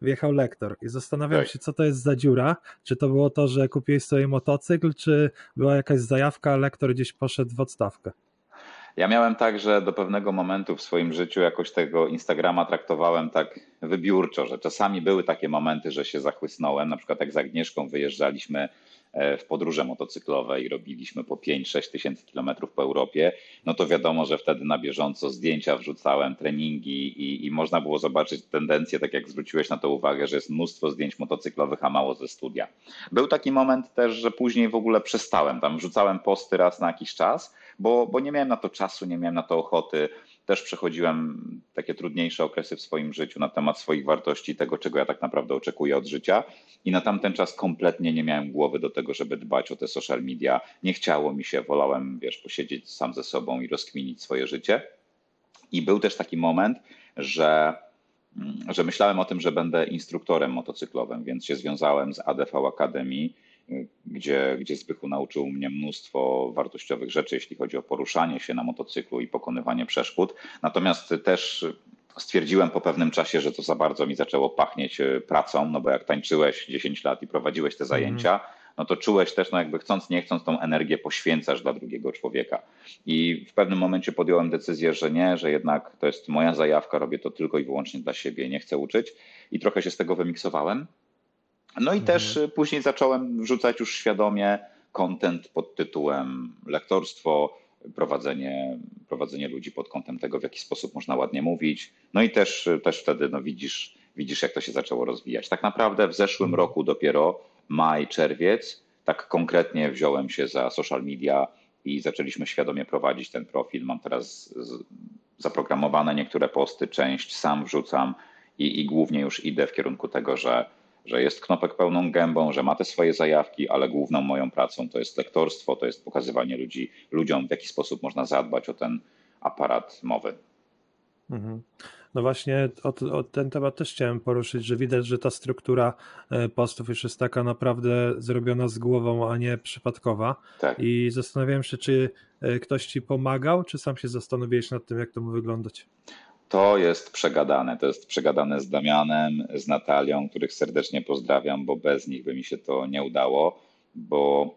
wjechał lektor. I zastanawiam Tak. się, co to jest za dziura. Czy to było to, że kupiłeś sobie motocykl, czy była jakaś zajawka, a lektor gdzieś poszedł w odstawkę? Ja miałem tak, że do pewnego momentu w swoim życiu jakoś tego Instagrama traktowałem tak wybiórczo, że czasami były takie momenty, że się zachłysnąłem. Na przykład jak z Agnieszką wyjeżdżaliśmy w podróże motocyklowe i robiliśmy po 5-6 tysięcy kilometrów po Europie, no to wiadomo, że wtedy na bieżąco zdjęcia wrzucałem, treningi i, i można było zobaczyć tendencję, tak jak zwróciłeś na to uwagę, że jest mnóstwo zdjęć motocyklowych, a mało ze studia. Był taki moment też, że później w ogóle przestałem, tam wrzucałem posty raz na jakiś czas, bo, bo nie miałem na to czasu, nie miałem na to ochoty. Też przechodziłem takie trudniejsze okresy w swoim życiu na temat swoich wartości, tego, czego ja tak naprawdę oczekuję od życia. I na tamten czas kompletnie nie miałem głowy do tego, żeby dbać o te social media. Nie chciało mi się, wolałem, wiesz, posiedzieć sam ze sobą i rozkminić swoje życie. I był też taki moment, że, mm, że myślałem o tym, że będę instruktorem motocyklowym, więc się związałem z ADV Academy, gdzie, gdzie Zbychu nauczył mnie mnóstwo wartościowych rzeczy, jeśli chodzi o poruszanie się na motocyklu i pokonywanie przeszkód. Natomiast też stwierdziłem po pewnym czasie, że to za bardzo mi zaczęło pachnieć y, pracą, no bo jak tańczyłeś 10 lat i prowadziłeś te zajęcia, no to czułeś też, no jakby chcąc, nie chcąc, tą energię poświęcasz dla drugiego człowieka. I w pewnym momencie podjąłem decyzję, że nie, że jednak to jest moja zajawka, robię to tylko i wyłącznie dla siebie, nie chcę uczyć i trochę się z tego wymiksowałem. No i Mhm. też y, później zacząłem wrzucać już świadomie content pod tytułem lektorstwo, prowadzenie, prowadzenie ludzi pod kątem tego, w jaki sposób można ładnie mówić. No i też, też wtedy no widzisz, widzisz, jak to się zaczęło rozwijać. Tak naprawdę w zeszłym Mhm. roku dopiero maj, czerwiec, tak konkretnie wziąłem się za social media i zaczęliśmy świadomie prowadzić ten profil. Mam teraz zaprogramowane niektóre posty, część sam wrzucam i, i głównie już idę w kierunku tego, że, że jest knopek pełną gębą, że ma te swoje zajawki, ale główną moją pracą to jest lektorstwo, to jest pokazywanie ludzi, ludziom, w jaki sposób można zadbać o ten aparat mowy. Mhm. No właśnie o, o ten temat też chciałem poruszyć, że widać, że ta struktura e, postów już jest taka naprawdę zrobiona z głową, a nie przypadkowa. Tak. I zastanawiałem się, czy e, ktoś ci pomagał, czy sam się zastanowiłeś nad tym, jak to ma wyglądać. To jest przegadane. To jest przegadane z Damianem, z Natalią, których serdecznie pozdrawiam, bo bez nich by mi się to nie udało, bo,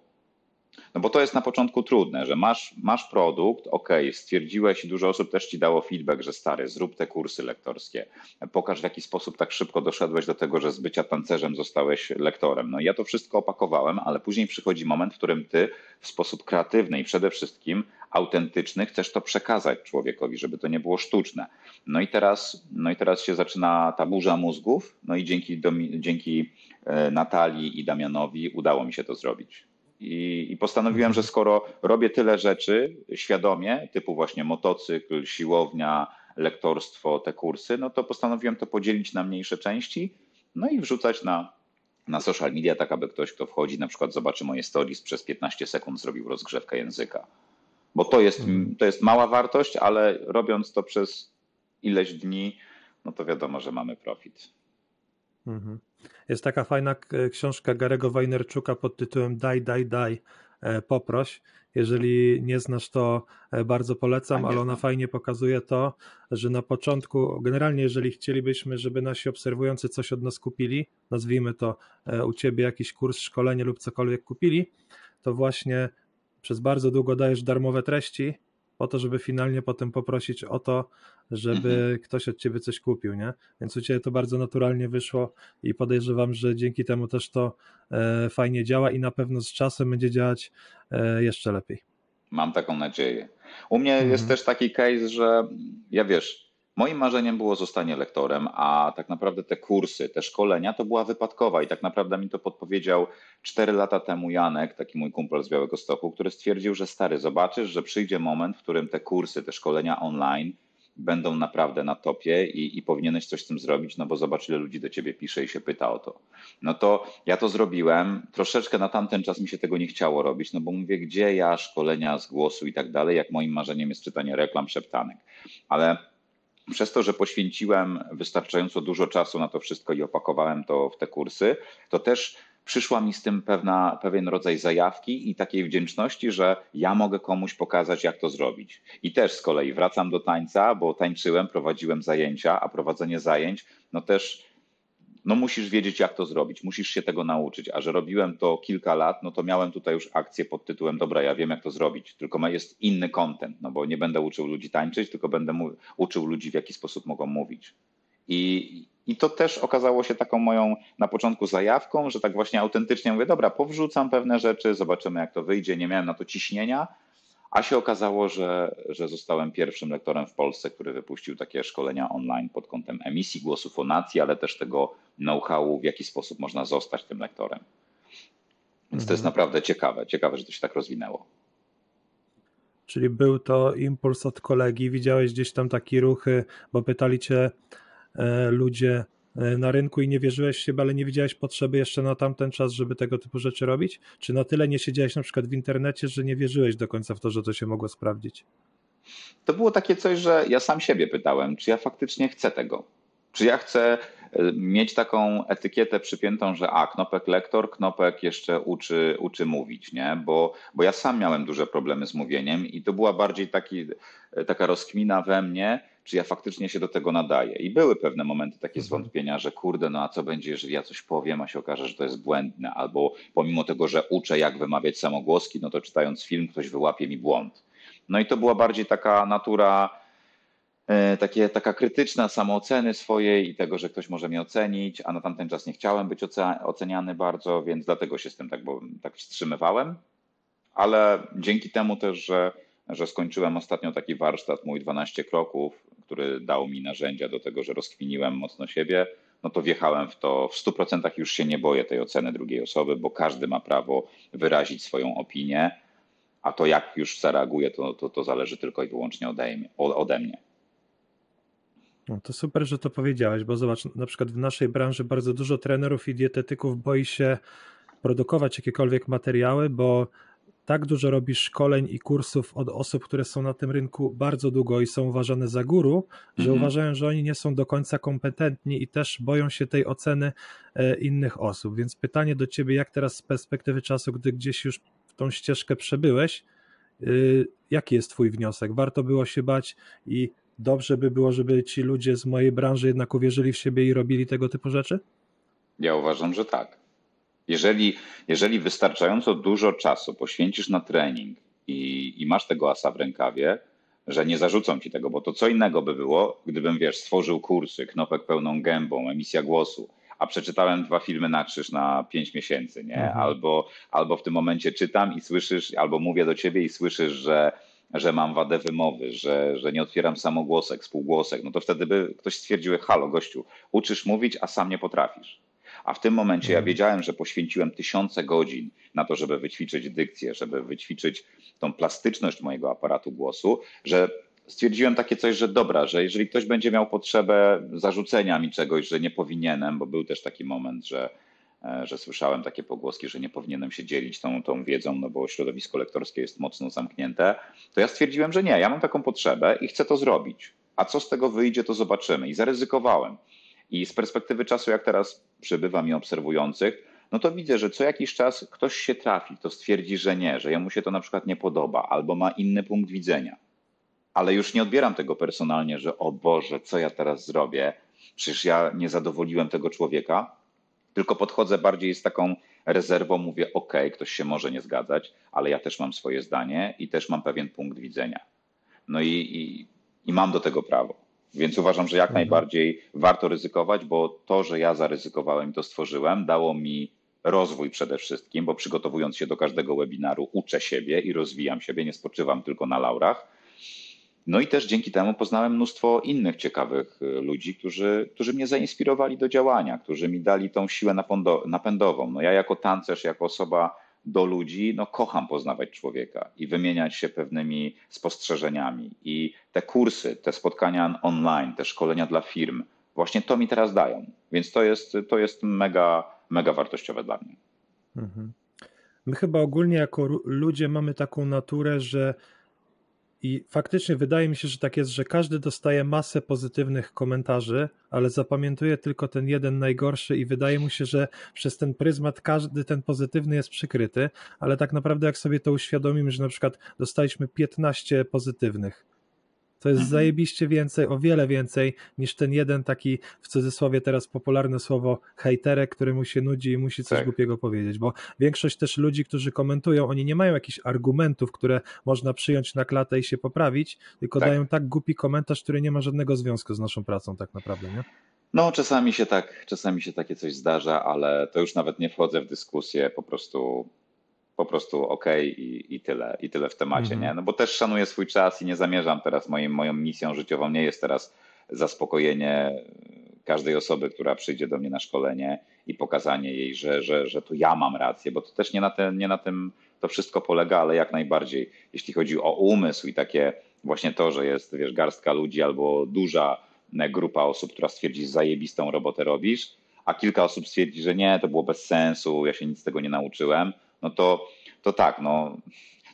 no bo to jest na początku trudne, że masz, masz produkt, ok, stwierdziłeś i dużo osób też ci dało feedback, że stary, zrób te kursy lektorskie, pokaż w jaki sposób tak szybko doszedłeś do tego, że z bycia tancerzem zostałeś lektorem. No i ja to wszystko opakowałem, ale później przychodzi moment, w którym ty w sposób kreatywny i przede wszystkim autentyczny chcesz to przekazać człowiekowi, żeby to nie było sztuczne. No i teraz, no i teraz się zaczyna ta burza mózgów, no i dzięki, dzięki e, Natalii i Damianowi udało mi się to zrobić. I, I postanowiłem, że skoro robię tyle rzeczy świadomie, typu właśnie motocykl, siłownia, lektorstwo, te kursy, no to postanowiłem to podzielić na mniejsze części, no i wrzucać na, na social media, tak aby ktoś, kto wchodzi, na przykład zobaczy moje stories, przez 15 sekund zrobił rozgrzewkę języka. Bo to jest, Mhm. to jest mała wartość, ale robiąc to przez ileś dni, no to wiadomo, że mamy profit. Mhm. Jest taka fajna k- książka Garego Wajnerczuka pod tytułem Daj, daj, daj. poproś. Jeżeli nie znasz, to bardzo polecam, ale ona fajnie pokazuje to, że na początku, generalnie, jeżeli chcielibyśmy, żeby nasi obserwujący coś od nas kupili, nazwijmy to u ciebie jakiś kurs, szkolenie lub cokolwiek kupili, to właśnie przez bardzo długo dajesz darmowe treści, po to, żeby finalnie potem poprosić o to, żeby mhm. ktoś od ciebie coś kupił, nie? Więc u ciebie to bardzo naturalnie wyszło i podejrzewam, że dzięki temu też to e, fajnie działa i na pewno z czasem będzie działać e, jeszcze lepiej. Mam taką nadzieję. U mnie mhm. jest też taki case, że ja wiesz, Moim marzeniem było zostanie lektorem, a tak naprawdę te kursy, te szkolenia to była wypadkowa i tak naprawdę mi to podpowiedział 4 lata temu Janek, taki mój kumpel z Białego Stoku, który stwierdził, że stary, zobaczysz, że przyjdzie moment, w którym te kursy, te szkolenia online będą naprawdę na topie i, i powinieneś coś z tym zrobić, no bo zobacz, ile ludzi do ciebie pisze i się pyta o to. No to ja to zrobiłem. Troszeczkę na tamten czas mi się tego nie chciało robić, no bo mówię, gdzie ja szkolenia z głosu i tak dalej, jak moim marzeniem jest czytanie reklam szeptanek. Ale przez to, że poświęciłem wystarczająco dużo czasu na to wszystko i opakowałem to w te kursy, to też przyszła mi z tym pewna, pewien rodzaj zajawki i takiej wdzięczności, że ja mogę komuś pokazać, jak to zrobić. I też z kolei wracam do tańca, bo tańczyłem, prowadziłem zajęcia, a prowadzenie zajęć, no też no musisz wiedzieć, jak to zrobić, musisz się tego nauczyć. A że robiłem to kilka lat, no to miałem tutaj już akcję pod tytułem: Dobra, ja wiem, jak to zrobić, tylko jest inny content, no bo nie będę uczył ludzi tańczyć, tylko będę uczył ludzi, w jaki sposób mogą mówić. I, I to też okazało się taką moją na początku zajawką, że tak właśnie autentycznie mówię: Dobra, powrzucam pewne rzeczy, zobaczymy, jak to wyjdzie. Nie miałem na to ciśnienia, a się okazało, że, że zostałem pierwszym lektorem w Polsce, który wypuścił takie szkolenia online pod kątem emisji głosu fonacji, ale też tego know-howu, w jaki sposób można zostać tym lektorem. Więc mhm. to jest mhm. naprawdę ciekawe. Ciekawe, że to się tak rozwinęło. Czyli był to impuls od kolegi, widziałeś gdzieś tam takie ruchy, bo pytali cię e, ludzie, na rynku i nie wierzyłeś w siebie, ale nie widziałeś potrzeby jeszcze na tamten czas, żeby tego typu rzeczy robić? Czy na tyle nie siedziałeś na przykład w internecie, że nie wierzyłeś do końca w to, że to się mogło sprawdzić? To było takie coś, że ja sam siebie pytałem, czy ja faktycznie chcę tego. Czy ja chcę e, mieć taką etykietę przypiętą, że a, knopek lektor, knopek jeszcze uczy, uczy mówić, nie? Bo, bo ja sam miałem duże problemy z mówieniem i to była bardziej taki, e, taka rozkmina we mnie, czy ja faktycznie się do tego nadaję. I były pewne momenty takie mhm. zwątpienia, że kurde, no a co będzie, jeżeli ja coś powiem, a się okaże, że to jest błędne, albo pomimo tego, że uczę, jak wymawiać samogłoski, no to czytając film ktoś wyłapie mi błąd. No i to była bardziej taka natura, e, takie, taka krytyczna samooceny swojej i tego, że ktoś może mnie ocenić, a na tamten czas nie chciałem być oceniany bardzo, więc dlatego się z tym tak, bo, tak wstrzymywałem. Ale dzięki temu też, że, że skończyłem ostatnio taki warsztat, mój 12 kroków, który dał mi narzędzia do tego, że rozkwiniłem mocno siebie, no to wjechałem w to. W 100% już się nie boję tej oceny drugiej osoby, bo każdy ma prawo wyrazić swoją opinię, a to jak już zareaguje, to, to, to zależy tylko i wyłącznie ode mnie. No to super, że to powiedziałeś, bo zobacz, na przykład w naszej branży bardzo dużo trenerów i dietetyków boi się produkować jakiekolwiek materiały, bo tak dużo robisz szkoleń i kursów od osób, które są na tym rynku bardzo długo i są uważane za guru, że mhm. uważają, że oni nie są do końca kompetentni i też boją się tej oceny e, innych osób. Więc pytanie do ciebie, jak teraz z perspektywy czasu, gdy gdzieś już tą ścieżkę przebyłeś, e, jaki jest twój wniosek? Warto było się bać i dobrze by było, żeby ci ludzie z mojej branży jednak uwierzyli w siebie i robili tego typu rzeczy? Ja uważam, że tak. Jeżeli, jeżeli wystarczająco dużo czasu poświęcisz na trening i, i masz tego asa w rękawie, że nie zarzucą ci tego, bo to co innego by było, gdybym, wiesz, stworzył kursy, knopek pełną gębą, emisja głosu, a przeczytałem dwa filmy na krzyż na pięć miesięcy, nie? Mhm. Albo, albo w tym momencie czytam i słyszysz, albo mówię do ciebie i słyszysz, że, że mam wadę wymowy, że, że nie otwieram samogłosek, spółgłosek, no to wtedy by ktoś stwierdził, halo gościu, uczysz mówić, a sam nie potrafisz. A w tym momencie ja mhm. wiedziałem, że poświęciłem tysiące godzin na to, żeby wyćwiczyć dykcję, żeby wyćwiczyć tą plastyczność mojego aparatu głosu, że stwierdziłem takie coś, że dobra, że jeżeli ktoś będzie miał potrzebę zarzucenia mi czegoś, że nie powinienem, bo był też taki moment, że, e, że słyszałem takie pogłoski, że nie powinienem się dzielić tą, tą wiedzą, no bo środowisko lektorskie jest mocno zamknięte, to ja stwierdziłem, że nie, ja mam taką potrzebę i chcę to zrobić. A co z tego wyjdzie, to zobaczymy. I zaryzykowałem. I z perspektywy czasu, jak teraz przybywa mi obserwujących, no to widzę, że co jakiś czas ktoś się trafi, kto stwierdzi, że nie, że jemu się to na przykład nie podoba albo ma inny punkt widzenia. Ale już nie odbieram tego personalnie, że o Boże, co ja teraz zrobię? Przecież ja nie zadowoliłem tego człowieka, tylko podchodzę bardziej z taką rezerwą, mówię: OK, ktoś się może nie zgadzać, ale ja też mam swoje zdanie i też mam pewien punkt widzenia. No i, i, i mam do tego prawo. Więc uważam, że jak mhm. najbardziej warto ryzykować, bo to, że ja zaryzykowałem i to stworzyłem, dało mi rozwój przede wszystkim, bo przygotowując się do każdego webinaru, uczę siebie i rozwijam siebie, nie spoczywam tylko na laurach. No i też dzięki temu poznałem mnóstwo innych ciekawych y, ludzi, którzy, którzy mnie zainspirowali do działania, którzy mi dali tą siłę napędową. No ja jako tancerz, jako osoba do ludzi, no kocham poznawać człowieka i wymieniać się pewnymi spostrzeżeniami. I te kursy, te spotkania online, te szkolenia dla firm, właśnie to mi teraz dają. Więc to jest, to jest mega, mega wartościowe dla mnie. Mhm. My chyba ogólnie jako ludzie mamy taką naturę, że i faktycznie wydaje mi się, że tak jest, że każdy dostaje masę pozytywnych komentarzy, ale zapamiętuje tylko ten jeden najgorszy i wydaje mu się, że przez ten pryzmat każdy ten pozytywny jest przykryty, ale tak naprawdę jak sobie to uświadomimy, że na przykład dostaliśmy 15 pozytywnych, to jest mhm. zajebiście więcej, o wiele więcej niż ten jeden taki w cudzysłowie teraz popularne słowo hejterek, który mu się nudzi i musi coś tak. głupiego powiedzieć, bo większość też ludzi, którzy komentują, oni nie mają jakichś argumentów, które można przyjąć na klatę i się poprawić, tylko tak. dają tak głupi komentarz, który nie ma żadnego związku z naszą pracą tak naprawdę, nie? No, czasami się tak, czasami się takie coś zdarza, ale to już nawet nie wchodzę w dyskusję, po prostu po prostu ok i, i tyle, i tyle w temacie, mhm. nie? No bo też szanuję swój czas i nie zamierzam teraz, moim, moją misją życiową nie jest teraz zaspokojenie każdej osoby, która przyjdzie do mnie na szkolenie i pokazanie jej, że, że, że to ja mam rację, bo to też nie na, te, nie na tym to wszystko polega, ale jak najbardziej, jeśli chodzi o umysł i takie właśnie to, że jest, wiesz, garstka ludzi albo duża grupa osób, która stwierdzi, że zajebistą robotę robisz, a kilka osób stwierdzi, że nie, to było bez sensu, ja się nic z tego nie nauczyłem, no to, to tak, no,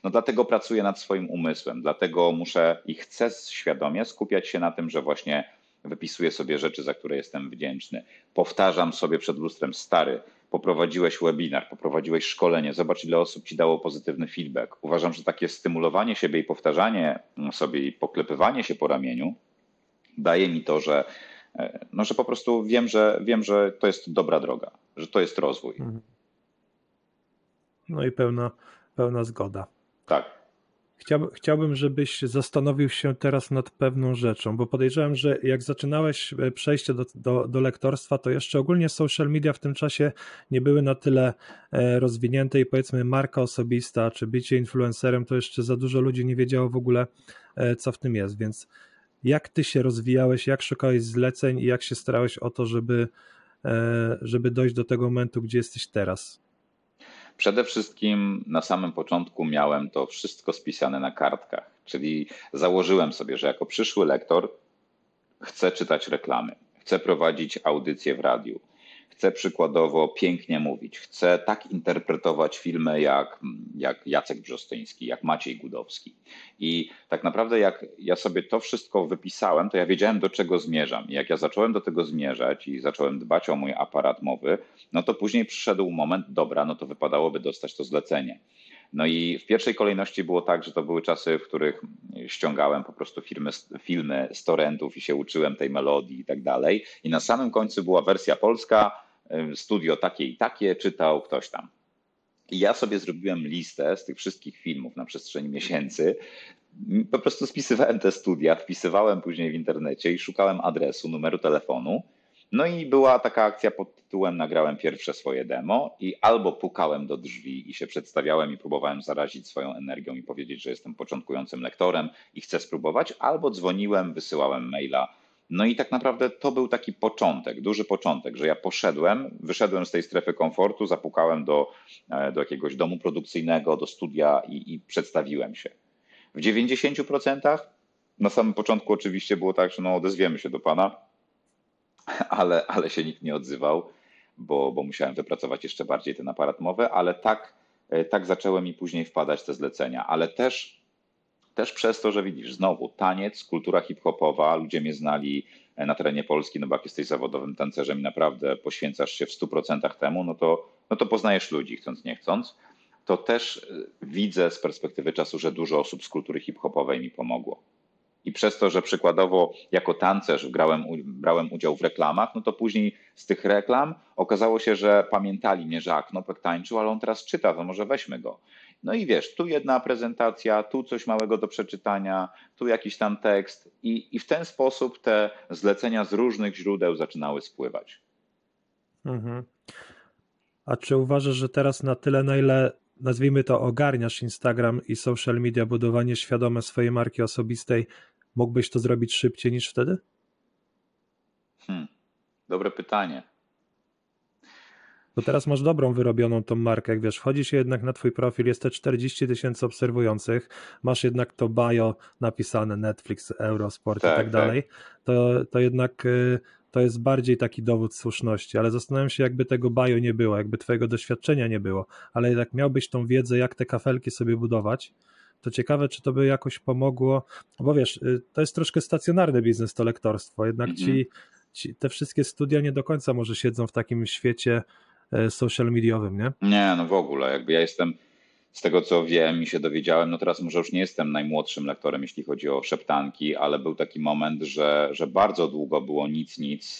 no dlatego pracuję nad swoim umysłem, dlatego muszę i chcę świadomie skupiać się na tym, że właśnie wypisuję sobie rzeczy, za które jestem wdzięczny. Powtarzam sobie przed lustrem, stary, poprowadziłeś webinar, poprowadziłeś szkolenie, zobacz ile osób ci dało pozytywny feedback. Uważam, że takie stymulowanie siebie i powtarzanie sobie i poklepywanie się po ramieniu daje mi to, że, no, że po prostu wiem, że wiem, że to jest dobra droga, że to jest rozwój. Mhm. No i pełna, pełna zgoda. Tak. Chciałbym, chciałbym, żebyś zastanowił się teraz nad pewną rzeczą, bo podejrzewam, że jak zaczynałeś e, przejście do, do, do lektorstwa, to jeszcze ogólnie social media w tym czasie nie były na tyle e, rozwinięte i powiedzmy marka osobista czy bycie influencerem, to jeszcze za dużo ludzi nie wiedziało w ogóle, e, co w tym jest. Więc jak ty się rozwijałeś, jak szukałeś zleceń i jak się starałeś o to, żeby, żeby dojść do tego momentu, gdzie jesteś teraz? Przede wszystkim na samym początku miałem to wszystko spisane na kartkach, czyli założyłem sobie, że jako przyszły lektor chcę czytać reklamy, chcę prowadzić audycje w radiu, chcę przykładowo pięknie mówić, chcę tak interpretować filmy jak, jak Jacek Brzostyński, jak Maciej Gudowski. I tak naprawdę jak ja sobie to wszystko wypisałem, to ja wiedziałem do czego zmierzam. I jak ja zacząłem do tego zmierzać i zacząłem dbać o mój aparat mowy, no to później przyszedł moment, dobra, no to wypadałoby dostać to zlecenie. No i w pierwszej kolejności było tak, że to były czasy, w których ściągałem po prostu filmy, filmy z torrentów i się uczyłem tej melodii i tak dalej. I na samym końcu była wersja polska, studio takie i takie, czytał ktoś tam. I ja sobie zrobiłem listę z tych wszystkich filmów na przestrzeni miesięcy. Po prostu spisywałem te studia, wpisywałem później w internecie i szukałem adresu, numeru telefonu. No i była taka akcja pod tytułem Nagrałem pierwsze swoje demo i albo pukałem do drzwi i się przedstawiałem i próbowałem zarazić swoją energią i powiedzieć, że jestem początkującym lektorem i chcę spróbować, albo dzwoniłem, wysyłałem maila no i tak naprawdę to był taki początek, duży początek, że ja poszedłem, wyszedłem z tej strefy komfortu, zapukałem do, e, do jakiegoś domu produkcyjnego, do studia i, i przedstawiłem się. W 90% na samym początku oczywiście było tak, że no odezwiemy się do pana, ale, ale się nikt nie odzywał, bo, bo musiałem wypracować jeszcze bardziej ten aparat mowy, ale tak, e, tak zaczęły mi później wpadać te zlecenia, ale też też przez to, że widzisz, znowu taniec, kultura hip-hopowa, ludzie mnie znali e, na terenie Polski, no bo jak jesteś zawodowym tancerzem i naprawdę poświęcasz się w 100% temu, no to no to poznajesz ludzi chcąc nie chcąc. To też y, widzę z perspektywy czasu, że dużo osób z kultury hip-hopowej mi pomogło. I przez to, że przykładowo jako tancerz grałem, brałem udział w reklamach, no to później z tych reklam okazało się, że pamiętali mnie, że a Knopek tańczył, ale on teraz czyta, to może weźmy go. No i wiesz, tu jedna prezentacja, tu coś małego do przeczytania, tu jakiś tam tekst i, i w ten sposób te zlecenia z różnych źródeł zaczynały spływać. Mhm. A czy uważasz, że teraz na tyle, na ile nazwijmy to ogarniasz Instagram i social media, budowanie świadome swojej marki osobistej, mógłbyś to zrobić szybciej niż wtedy? Hmm, dobre pytanie. Bo teraz masz dobrą wyrobioną tą markę, jak wiesz, wchodzi się jednak na twój profil, jest te 40 tysięcy obserwujących, masz jednak to bio napisane Netflix, Eurosport tak, i tak, tak dalej, to, to jednak y, to jest bardziej taki dowód słuszności, ale zastanawiam się, jakby tego bio nie było, jakby twojego doświadczenia nie było, ale jednak miałbyś tą wiedzę, jak te kafelki sobie budować, to ciekawe, czy to by jakoś pomogło, bo wiesz, y, to jest troszkę stacjonarny biznes, to lektorstwo, jednak ci, mhm. ci te wszystkie studia nie do końca może siedzą w takim świecie social mediowym, nie? Nie, no w ogóle. Jakby ja jestem, z tego co wiem i się dowiedziałem, no teraz może już nie jestem najmłodszym lektorem, jeśli chodzi o szeptanki, ale był taki moment, że, że bardzo długo było nic, nic,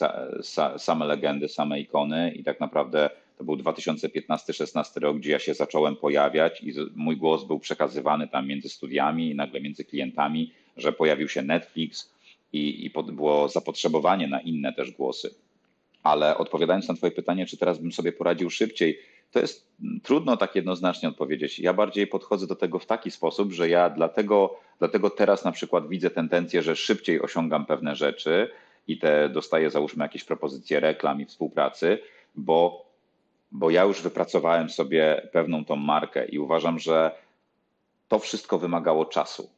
same legendy, same ikony i tak naprawdę to był 2015-16 rok, gdzie ja się zacząłem pojawiać i mój głos był przekazywany tam między studiami i nagle między klientami, że pojawił się Netflix i, i było zapotrzebowanie na inne też głosy. Ale odpowiadając na Twoje pytanie, czy teraz bym sobie poradził szybciej, to jest trudno tak jednoznacznie odpowiedzieć. Ja bardziej podchodzę do tego w taki sposób, że ja dlatego, dlatego teraz na przykład widzę tendencję, że szybciej osiągam pewne rzeczy i te dostaję załóżmy jakieś propozycje reklam i współpracy, bo, bo ja już wypracowałem sobie pewną tą markę i uważam, że to wszystko wymagało czasu.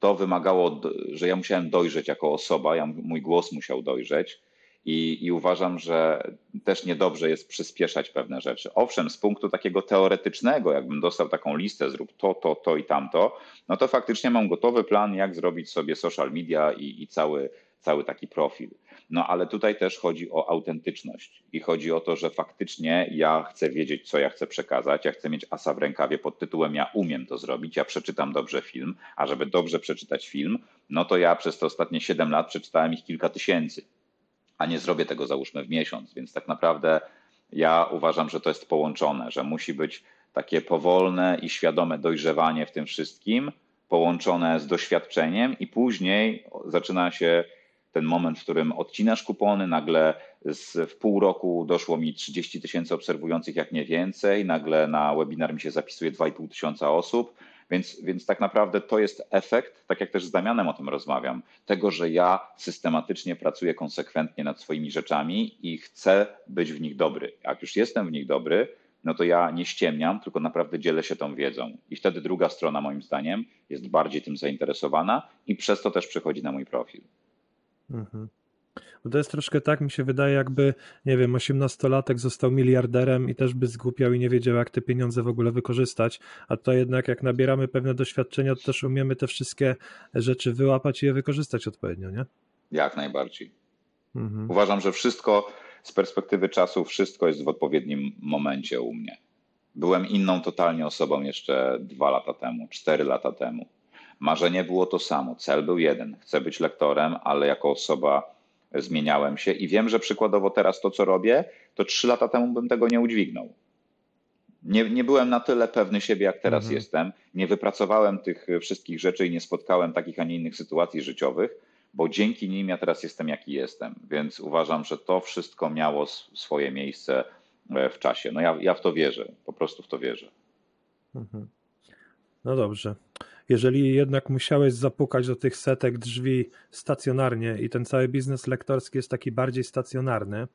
To wymagało, że ja musiałem dojrzeć jako osoba, ja, mój głos musiał dojrzeć i, I, uważam, że też niedobrze jest przyspieszać pewne rzeczy. Owszem, z punktu takiego teoretycznego, jakbym dostał taką listę, zrób to, to, to i tamto, no to faktycznie mam gotowy plan, jak zrobić sobie social media i, i cały, cały taki profil. No ale tutaj też chodzi o autentyczność i chodzi o to, że faktycznie ja chcę wiedzieć, co ja chcę przekazać. Ja chcę mieć asa w rękawie pod tytułem Ja umiem to zrobić, ja przeczytam dobrze film, a żeby dobrze przeczytać film, no to ja przez te ostatnie 7 lat przeczytałem ich kilka tysięcy a nie zrobię tego załóżmy w miesiąc. Więc tak naprawdę ja uważam, że to jest połączone, że musi być takie powolne i świadome dojrzewanie w tym wszystkim, połączone z doświadczeniem, i później zaczyna się ten moment, w którym odcinasz kupony, nagle z, w pół roku doszło mi 30 tysięcy obserwujących, jak nie więcej, nagle na webinar mi się zapisuje 2,5 tysiąca osób więc, więc tak naprawdę to jest efekt, tak jak też z Damianem o tym rozmawiam, tego, że ja systematycznie pracuję konsekwentnie nad swoimi rzeczami i chcę być w nich dobry. Jak już jestem w nich dobry, no to ja nie ściemniam, tylko naprawdę dzielę się tą wiedzą. I wtedy druga strona, moim zdaniem, jest bardziej tym zainteresowana i przez to też przychodzi na mój profil. Mhm. Bo to jest troszkę tak, mi się wydaje, jakby, nie wiem, osiemnastolatek został miliarderem i też by zgłupiał i nie wiedział, jak te pieniądze w ogóle wykorzystać. A to jednak, jak nabieramy pewne doświadczenia, to też umiemy te wszystkie rzeczy wyłapać i je wykorzystać odpowiednio, nie? Jak najbardziej. Mhm. Uważam, że wszystko z perspektywy czasu, wszystko jest w odpowiednim momencie u mnie. Byłem inną totalnie osobą jeszcze dwa lata temu, cztery lata temu. Marzenie było to samo, cel był jeden. Chcę być lektorem, ale jako osoba zmieniałem się i wiem, że przykładowo teraz to, co robię, to trzy lata temu bym tego nie udźwignął. Nie, nie byłem na tyle pewny siebie, jak teraz mhm. jestem. Nie wypracowałem tych wszystkich rzeczy i nie spotkałem takich, a nie innych sytuacji życiowych, bo dzięki nim ja teraz jestem, jaki jestem. Więc uważam, że to wszystko miało swoje miejsce e, w czasie. No ja, ja w to wierzę, po prostu w to wierzę. Mhm. No dobrze jeżeli jednak musiałeś zapukać do tych setek drzwi stacjonarnie i ten cały biznes lektorski jest taki bardziej stacjonarny,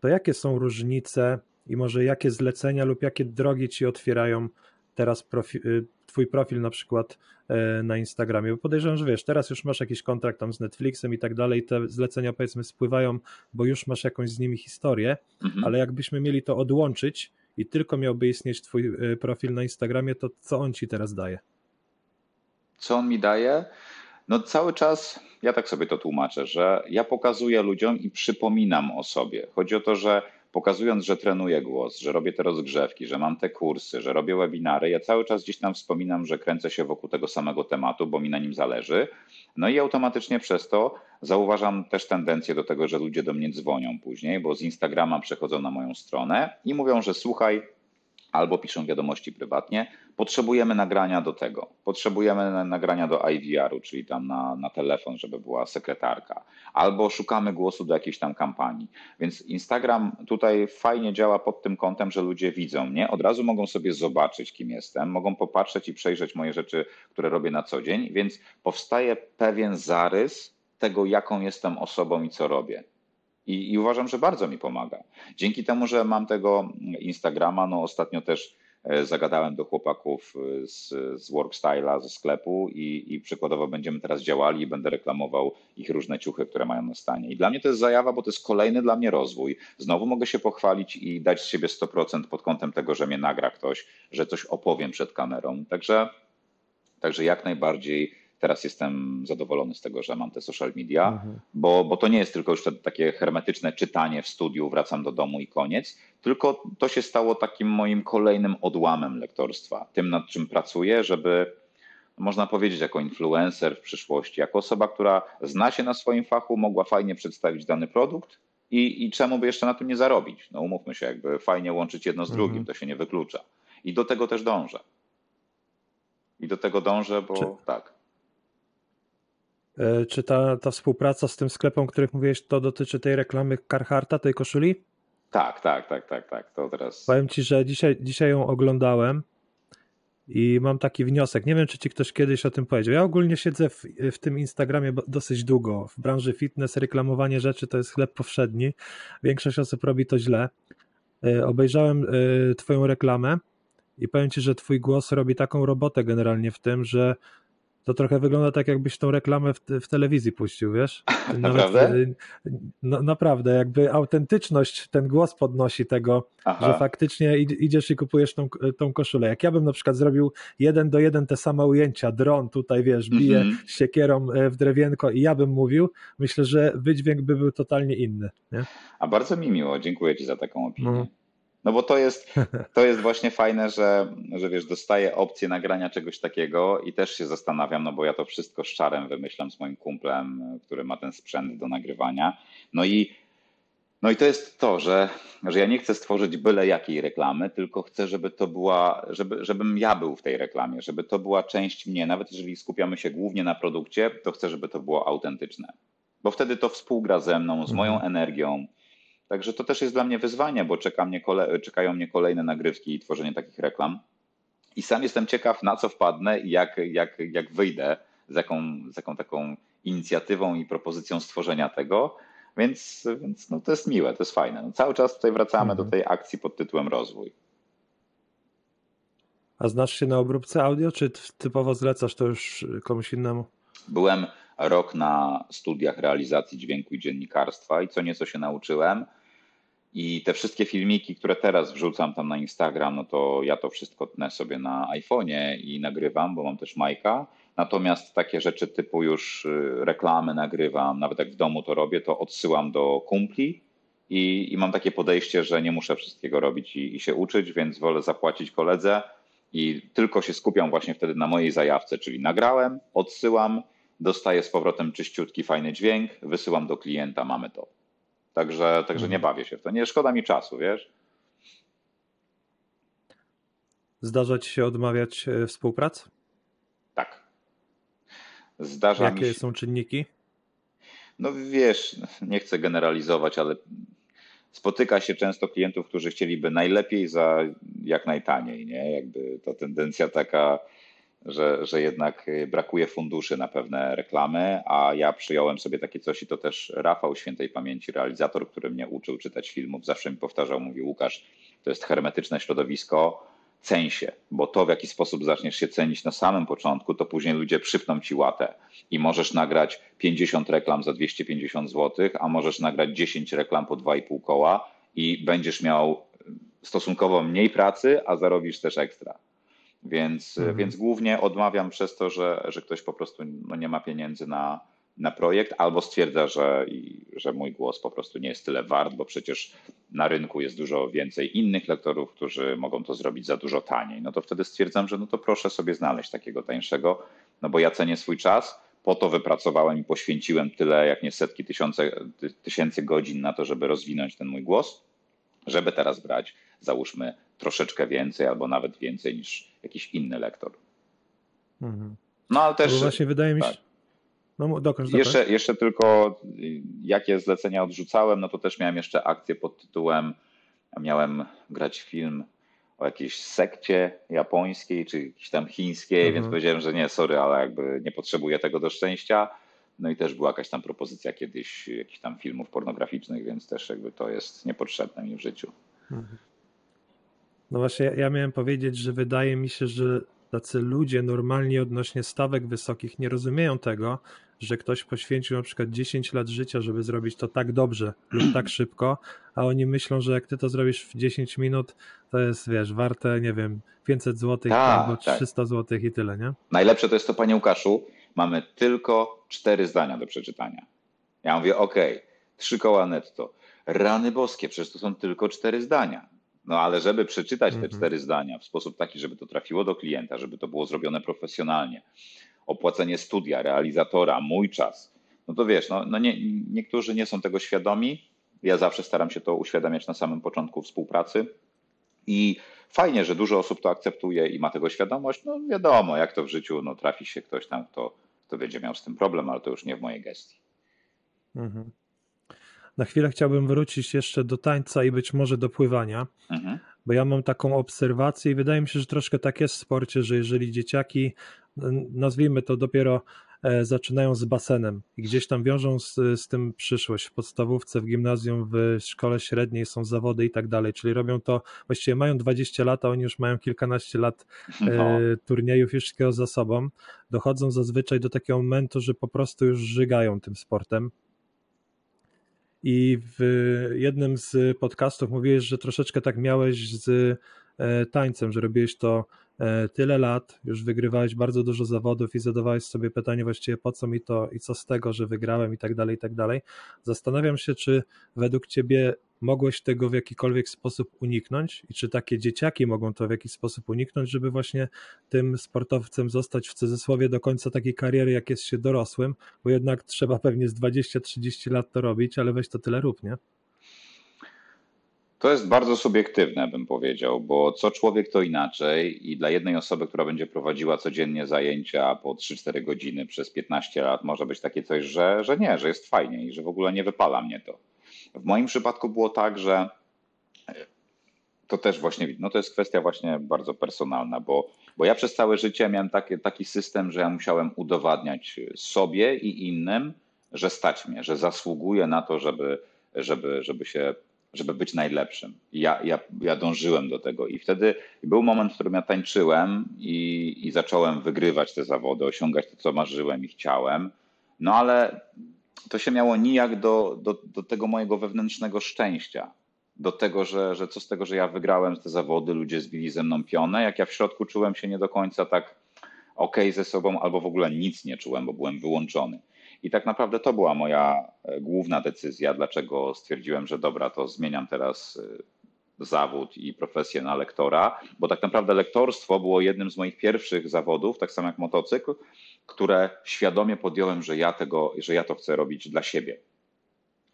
to jakie są różnice i może jakie zlecenia lub jakie drogi ci otwierają teraz profi y, twój profil na przykład e, na Instagramie, bo podejrzewam, że wiesz, teraz już masz jakiś kontrakt tam z Netflixem i tak dalej, te zlecenia powiedzmy spływają, bo już masz jakąś z nimi historię, mhm. ale jakbyśmy mieli to odłączyć i tylko miałby istnieć twój y, profil na Instagramie, to co on ci teraz daje? Co on mi daje? No cały czas, ja tak sobie to tłumaczę, że ja pokazuję ludziom i przypominam o sobie. Chodzi o to, że pokazując, że trenuję głos, że robię te rozgrzewki, że mam te kursy, że robię webinary, ja cały czas gdzieś tam wspominam, że kręcę się wokół tego samego tematu, bo mi na nim zależy. No i automatycznie przez to zauważam też tendencję do tego, że ludzie do mnie dzwonią później, bo z Instagrama przechodzą na moją stronę i mówią, że słuchaj, albo piszą wiadomości prywatnie, potrzebujemy nagrania do tego, potrzebujemy nagrania do IVR-u, czyli tam na, na telefon, żeby była sekretarka, albo szukamy głosu do jakiejś tam kampanii. Więc Instagram tutaj fajnie działa pod tym kątem, że ludzie widzą mnie, od razu mogą sobie zobaczyć, kim jestem, mogą popatrzeć i przejrzeć moje rzeczy, które robię na co dzień, więc powstaje pewien zarys tego, jaką jestem osobą i co robię. I, I, uważam, że bardzo mi pomaga. Dzięki temu, że mam tego Instagrama, no ostatnio też e, zagadałem do chłopaków e, z, z ze sklepu i, i przykładowo będziemy teraz działali i będę reklamował ich różne ciuchy, które mają na stanie. I dla mnie to jest zajawa, bo to jest kolejny dla mnie rozwój. Znowu mogę się pochwalić i dać z siebie 100% pod kątem tego, że mnie nagra ktoś, że coś opowiem przed kamerą. Także, także jak najbardziej Teraz jestem zadowolony z tego, że mam te social media, mhm. bo, bo to nie jest tylko już takie hermetyczne czytanie w studiu, wracam do domu i koniec, tylko to się stało takim moim kolejnym odłamem lektorstwa, tym nad czym pracuję, żeby można powiedzieć jako influencer w przyszłości, jako osoba, która zna się na swoim fachu, mogła fajnie przedstawić dany produkt i, i czemu by jeszcze na tym nie zarobić? No umówmy się, jakby fajnie łączyć jedno z drugim, mhm. to się nie wyklucza. I do tego też dążę. I do tego dążę, bo Czy... tak. E, czy ta, ta współpraca z tym sklepem, o których mówiłeś, to dotyczy tej reklamy Carharta, tej koszuli? Tak, tak, tak, tak, tak. To teraz. Powiem ci, że dzisiaj, dzisiaj ją oglądałem i mam taki wniosek. Nie wiem, czy ci ktoś kiedyś o tym powiedział. Ja ogólnie siedzę w, w tym Instagramie dosyć długo. W branży fitness reklamowanie rzeczy to jest chleb powszedni. Większość osób robi to źle. E, obejrzałem e, Twoją reklamę i powiem Ci, że Twój głos robi taką robotę generalnie w tym, że to trochę wygląda tak, jakbyś tą reklamę w, w telewizji puścił, wiesz? <laughs> Nawet, naprawdę? No, naprawdę, jakby autentyczność, ten głos podnosi tego, Aha. że faktycznie idziesz i kupujesz tą, tą koszulę. Jak ja bym na przykład zrobił jeden do jeden te same ujęcia, dron tutaj, wiesz, bije mm -hmm. siekierą e, w drewienko i ja bym mówił, myślę, że wydźwięk by był totalnie inny. Nie? A bardzo mi miło, dziękuję Ci za taką opinię. No. No bo to jest, <laughs> to jest właśnie fajne, że, że wiesz, dostaję opcję nagrania czegoś takiego i też się zastanawiam, no bo ja to wszystko z czarem wymyślam z moim kumplem, który ma ten sprzęt do nagrywania. No i, no i to jest to, że, że ja nie chcę stworzyć byle jakiej reklamy, tylko chcę, żeby to była, żeby, żebym ja był w tej reklamie, żeby to była część mnie. Nawet jeżeli skupiamy się głównie na produkcie, to chcę, żeby to było autentyczne. Bo wtedy to współgra ze mną, z moją mhm. energią, Także to też jest dla mnie wyzwanie, bo czeka mnie kole, czekają mnie kolejne nagrywki i tworzenie takich reklam. I sam jestem ciekaw, na co wpadnę i jak, jak, jak wyjdę, z jaką, z jaką taką inicjatywą i propozycją stworzenia tego. Więc, więc no to jest miłe, to jest fajne. No cały czas tutaj wracamy mhm. do tej akcji pod tytułem rozwój. A znasz się na obróbce audio, czy typowo zlecasz to już komuś innemu? Byłem rok na studiach realizacji dźwięku i dziennikarstwa i co nieco się nauczyłem. I te wszystkie filmiki, które teraz wrzucam tam na Instagram, no to ja to wszystko tnę sobie na iPhone'ie i nagrywam, bo mam też Majka. Natomiast takie rzeczy typu już y, reklamy nagrywam, nawet jak w domu to robię, to odsyłam do kumpli i, i mam takie podejście, że nie muszę wszystkiego robić i, i się uczyć, więc wolę zapłacić koledze i tylko się skupiam właśnie wtedy na mojej zajawce, czyli nagrałem, odsyłam, dostaję z powrotem czyściutki, fajny dźwięk, wysyłam do klienta, mamy to. Także, także nie mhm. bawię się w to. Nie szkoda mi czasu, wiesz? Zdarza ci się odmawiać e, współprac? Tak. Zdarza Jakie mi się... są czynniki? No wiesz, nie chcę generalizować, ale spotyka się często klientów, którzy chcieliby najlepiej za jak najtaniej, nie? Jakby ta tendencja taka że, że jednak y, brakuje funduszy na pewne reklamy, a ja przyjąłem sobie takie coś i to też Rafał Świętej Pamięci, realizator, który mnie uczył czytać filmów, zawsze mi powtarzał, mówił Łukasz, to jest hermetyczne środowisko, ceń się, bo to w jaki sposób zaczniesz się cenić na samym początku, to później ludzie przypną ci łatę i możesz nagrać 50 reklam za 250 zł, a możesz nagrać 10 reklam po 2,5 koła i będziesz miał stosunkowo mniej pracy, a zarobisz też ekstra. Więc, mhm. więc głównie odmawiam przez to, że, że ktoś po prostu no nie ma pieniędzy na, na projekt, albo stwierdza, że, że mój głos po prostu nie jest tyle wart, bo przecież na rynku jest dużo więcej innych lektorów, którzy mogą to zrobić za dużo taniej. No to wtedy stwierdzam, że no to proszę sobie znaleźć takiego tańszego, no bo ja cenię swój czas, po to wypracowałem i poświęciłem tyle, jak nie setki tysiące, tysięcy godzin na to, żeby rozwinąć ten mój głos, żeby teraz brać, załóżmy, troszeczkę więcej albo nawet więcej niż jakiś inny lektor. Mhm. No ale też. No właśnie wydaje mi się. Tak. No, dokończ, jeszcze, jeszcze tylko jakie zlecenia odrzucałem, no to też miałem jeszcze akcję pod tytułem miałem grać film o jakiejś sekcie japońskiej czy jakiejś tam chińskiej, mhm. więc powiedziałem, że nie, sorry, ale jakby nie potrzebuję tego do szczęścia. No i też była jakaś tam propozycja kiedyś jakichś tam filmów pornograficznych, więc też jakby to jest niepotrzebne mi w życiu. Mhm. No właśnie, ja miałem powiedzieć, że wydaje mi się, że tacy ludzie normalnie odnośnie stawek wysokich nie rozumieją tego, że ktoś poświęcił na przykład 10 lat życia, żeby zrobić to tak dobrze <clears throat> lub tak szybko, a oni myślą, że jak ty to zrobisz w 10 minut, to jest, wiesz, warte, nie wiem, 500 zł tak, albo 300 tak. zł i tyle, nie? Najlepsze to jest to, panie Łukaszu, mamy tylko cztery zdania do przeczytania. Ja mówię, ok, trzy koła netto. Rany boskie, przecież to są tylko cztery zdania. No ale żeby przeczytać te mhm. cztery zdania w sposób taki, żeby to trafiło do klienta, żeby to było zrobione profesjonalnie, opłacenie studia, realizatora, mój czas, no to wiesz, no, no nie, niektórzy nie są tego świadomi. Ja zawsze staram się to uświadamiać na samym początku współpracy. I fajnie, że dużo osób to akceptuje i ma tego świadomość. No wiadomo, jak to w życiu, no trafi się ktoś tam, kto, kto będzie miał z tym problem, ale to już nie w mojej gestii. Mhm. Na chwilę chciałbym wrócić jeszcze do tańca i być może do pływania, mhm. bo ja mam taką obserwację i wydaje mi się, że troszkę tak jest w sporcie, że jeżeli dzieciaki, nazwijmy to dopiero e, zaczynają z basenem i gdzieś tam wiążą z, z tym przyszłość. W podstawówce, w gimnazjum, w szkole średniej są zawody i tak dalej, czyli robią to, właściwie mają 20 lat, a oni już mają kilkanaście lat e, no. turniejów już wszystkiego za sobą. Dochodzą zazwyczaj do takiego momentu, że po prostu już żygają tym sportem i w jednym z podcastów mówiłeś, że troszeczkę tak miałeś z e, tańcem, że robiłeś to e, tyle lat, już wygrywałeś bardzo dużo zawodów i zadawałeś sobie pytanie właściwie po co mi to i co z tego, że wygrałem i tak dalej, i tak dalej. Zastanawiam się, czy według ciebie mogłeś tego w jakikolwiek sposób uniknąć i czy takie dzieciaki mogą to w jakiś sposób uniknąć, żeby właśnie tym sportowcem zostać w cudzysłowie do końca takiej kariery, jak jest się dorosłym, bo jednak trzeba pewnie z 20-30 lat to robić, ale weź to tyle rób, nie? To jest bardzo subiektywne, bym powiedział, bo co człowiek to inaczej i dla jednej osoby, która będzie prowadziła codziennie zajęcia po 3-4 godziny przez 15 lat, może być takie coś, że, że nie, że jest fajnie i że w ogóle nie wypala mnie to. W moim przypadku było tak, że to też właśnie, no to jest kwestia właśnie bardzo personalna, bo, bo ja przez całe życie miałem taki, taki system, że ja musiałem udowadniać sobie i innym, że stać mnie, że zasługuję na to, żeby, żeby, żeby się żeby być najlepszym. ja, ja, ja dążyłem do tego i wtedy był moment, w którym ja tańczyłem i, i zacząłem wygrywać te zawody, osiągać to, co marzyłem i chciałem. No ale to się miało nijak do, do, do tego mojego wewnętrznego szczęścia. Do tego, że, że co z tego, że ja wygrałem te zawody, ludzie zbili ze mną pionę, jak ja w środku czułem się nie do końca tak ok ze sobą, albo w ogóle nic nie czułem, bo byłem wyłączony. I tak naprawdę to była moja e, główna decyzja, dlaczego stwierdziłem, że dobra, to zmieniam teraz e, zawód i profesję na lektora, bo tak naprawdę lektorstwo było jednym z moich pierwszych zawodów, tak samo jak motocykl, które świadomie podjąłem, że ja, tego, że ja to chcę robić dla siebie.